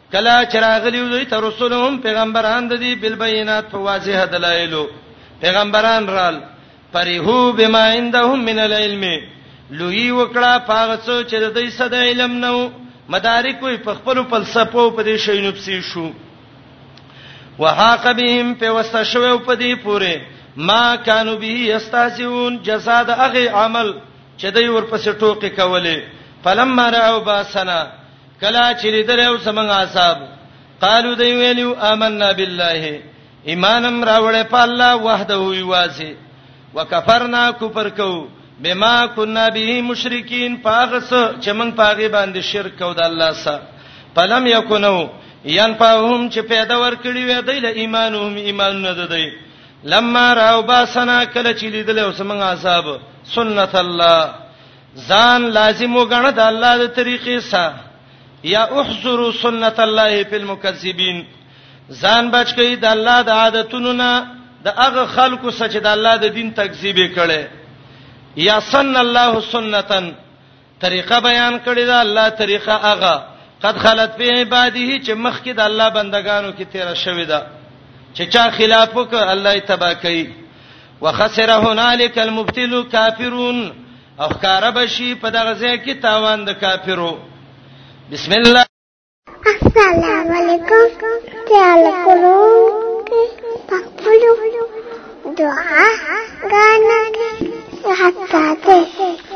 کله چې راغلیو دوی ته رسولهم پیغمبران د دې بالبينات په واضح دلایلو پیغمبران رال پریحو بما عندهم من العلم لوی وکړه پاغه څو چې د دې صد علم نو مدارک وي په خپل فلسفه په دې شی نو پسی شو وحاق بهم په وسه شو په دې پوره ما کانوا به یستاسون جزاء د هغه عمل چې دوی ورپسې ټوکې کولې فلما راو باسنا کلا چې لیدل او سمنګ اصحاب قالو دی ویلو آمنا بالله ایمانم راوړې په الله وحده وی واسي وکفرنا کفر کو بما كنا به مشرکین پاغس چې موږ پاغي باندې شرک کو د الله سره پلم یکونو یان پاهم چې پیدا ور کړی وې دی له ایمانهم ایمان نه دی لما راو باسنا کله چې لیدل اوس موږ عذاب سنت الله ځان لازم وګڼه د الله د طریقې سره یا احذر سنت الله فی المکذبین ځان بچ کړئ د الله د عادتونو نه د هغه خلکو سره چې د الله د دین تکذیب کړي یا سن الله سنتن طریقه بیان کړی دا الله طریقه هغه قد خلت فی عباده چې مخکې د الله بندگانو کې تیر شوی دا چې چا خلاف وکړ الله یې تبا کوي وخسر هنالک المبتل کافرون او خکار بشي په دغه ځای کې تاوان د کافرو بسم الله السلام علیکم تعال کولو پخپلو دعا غانا حتا ته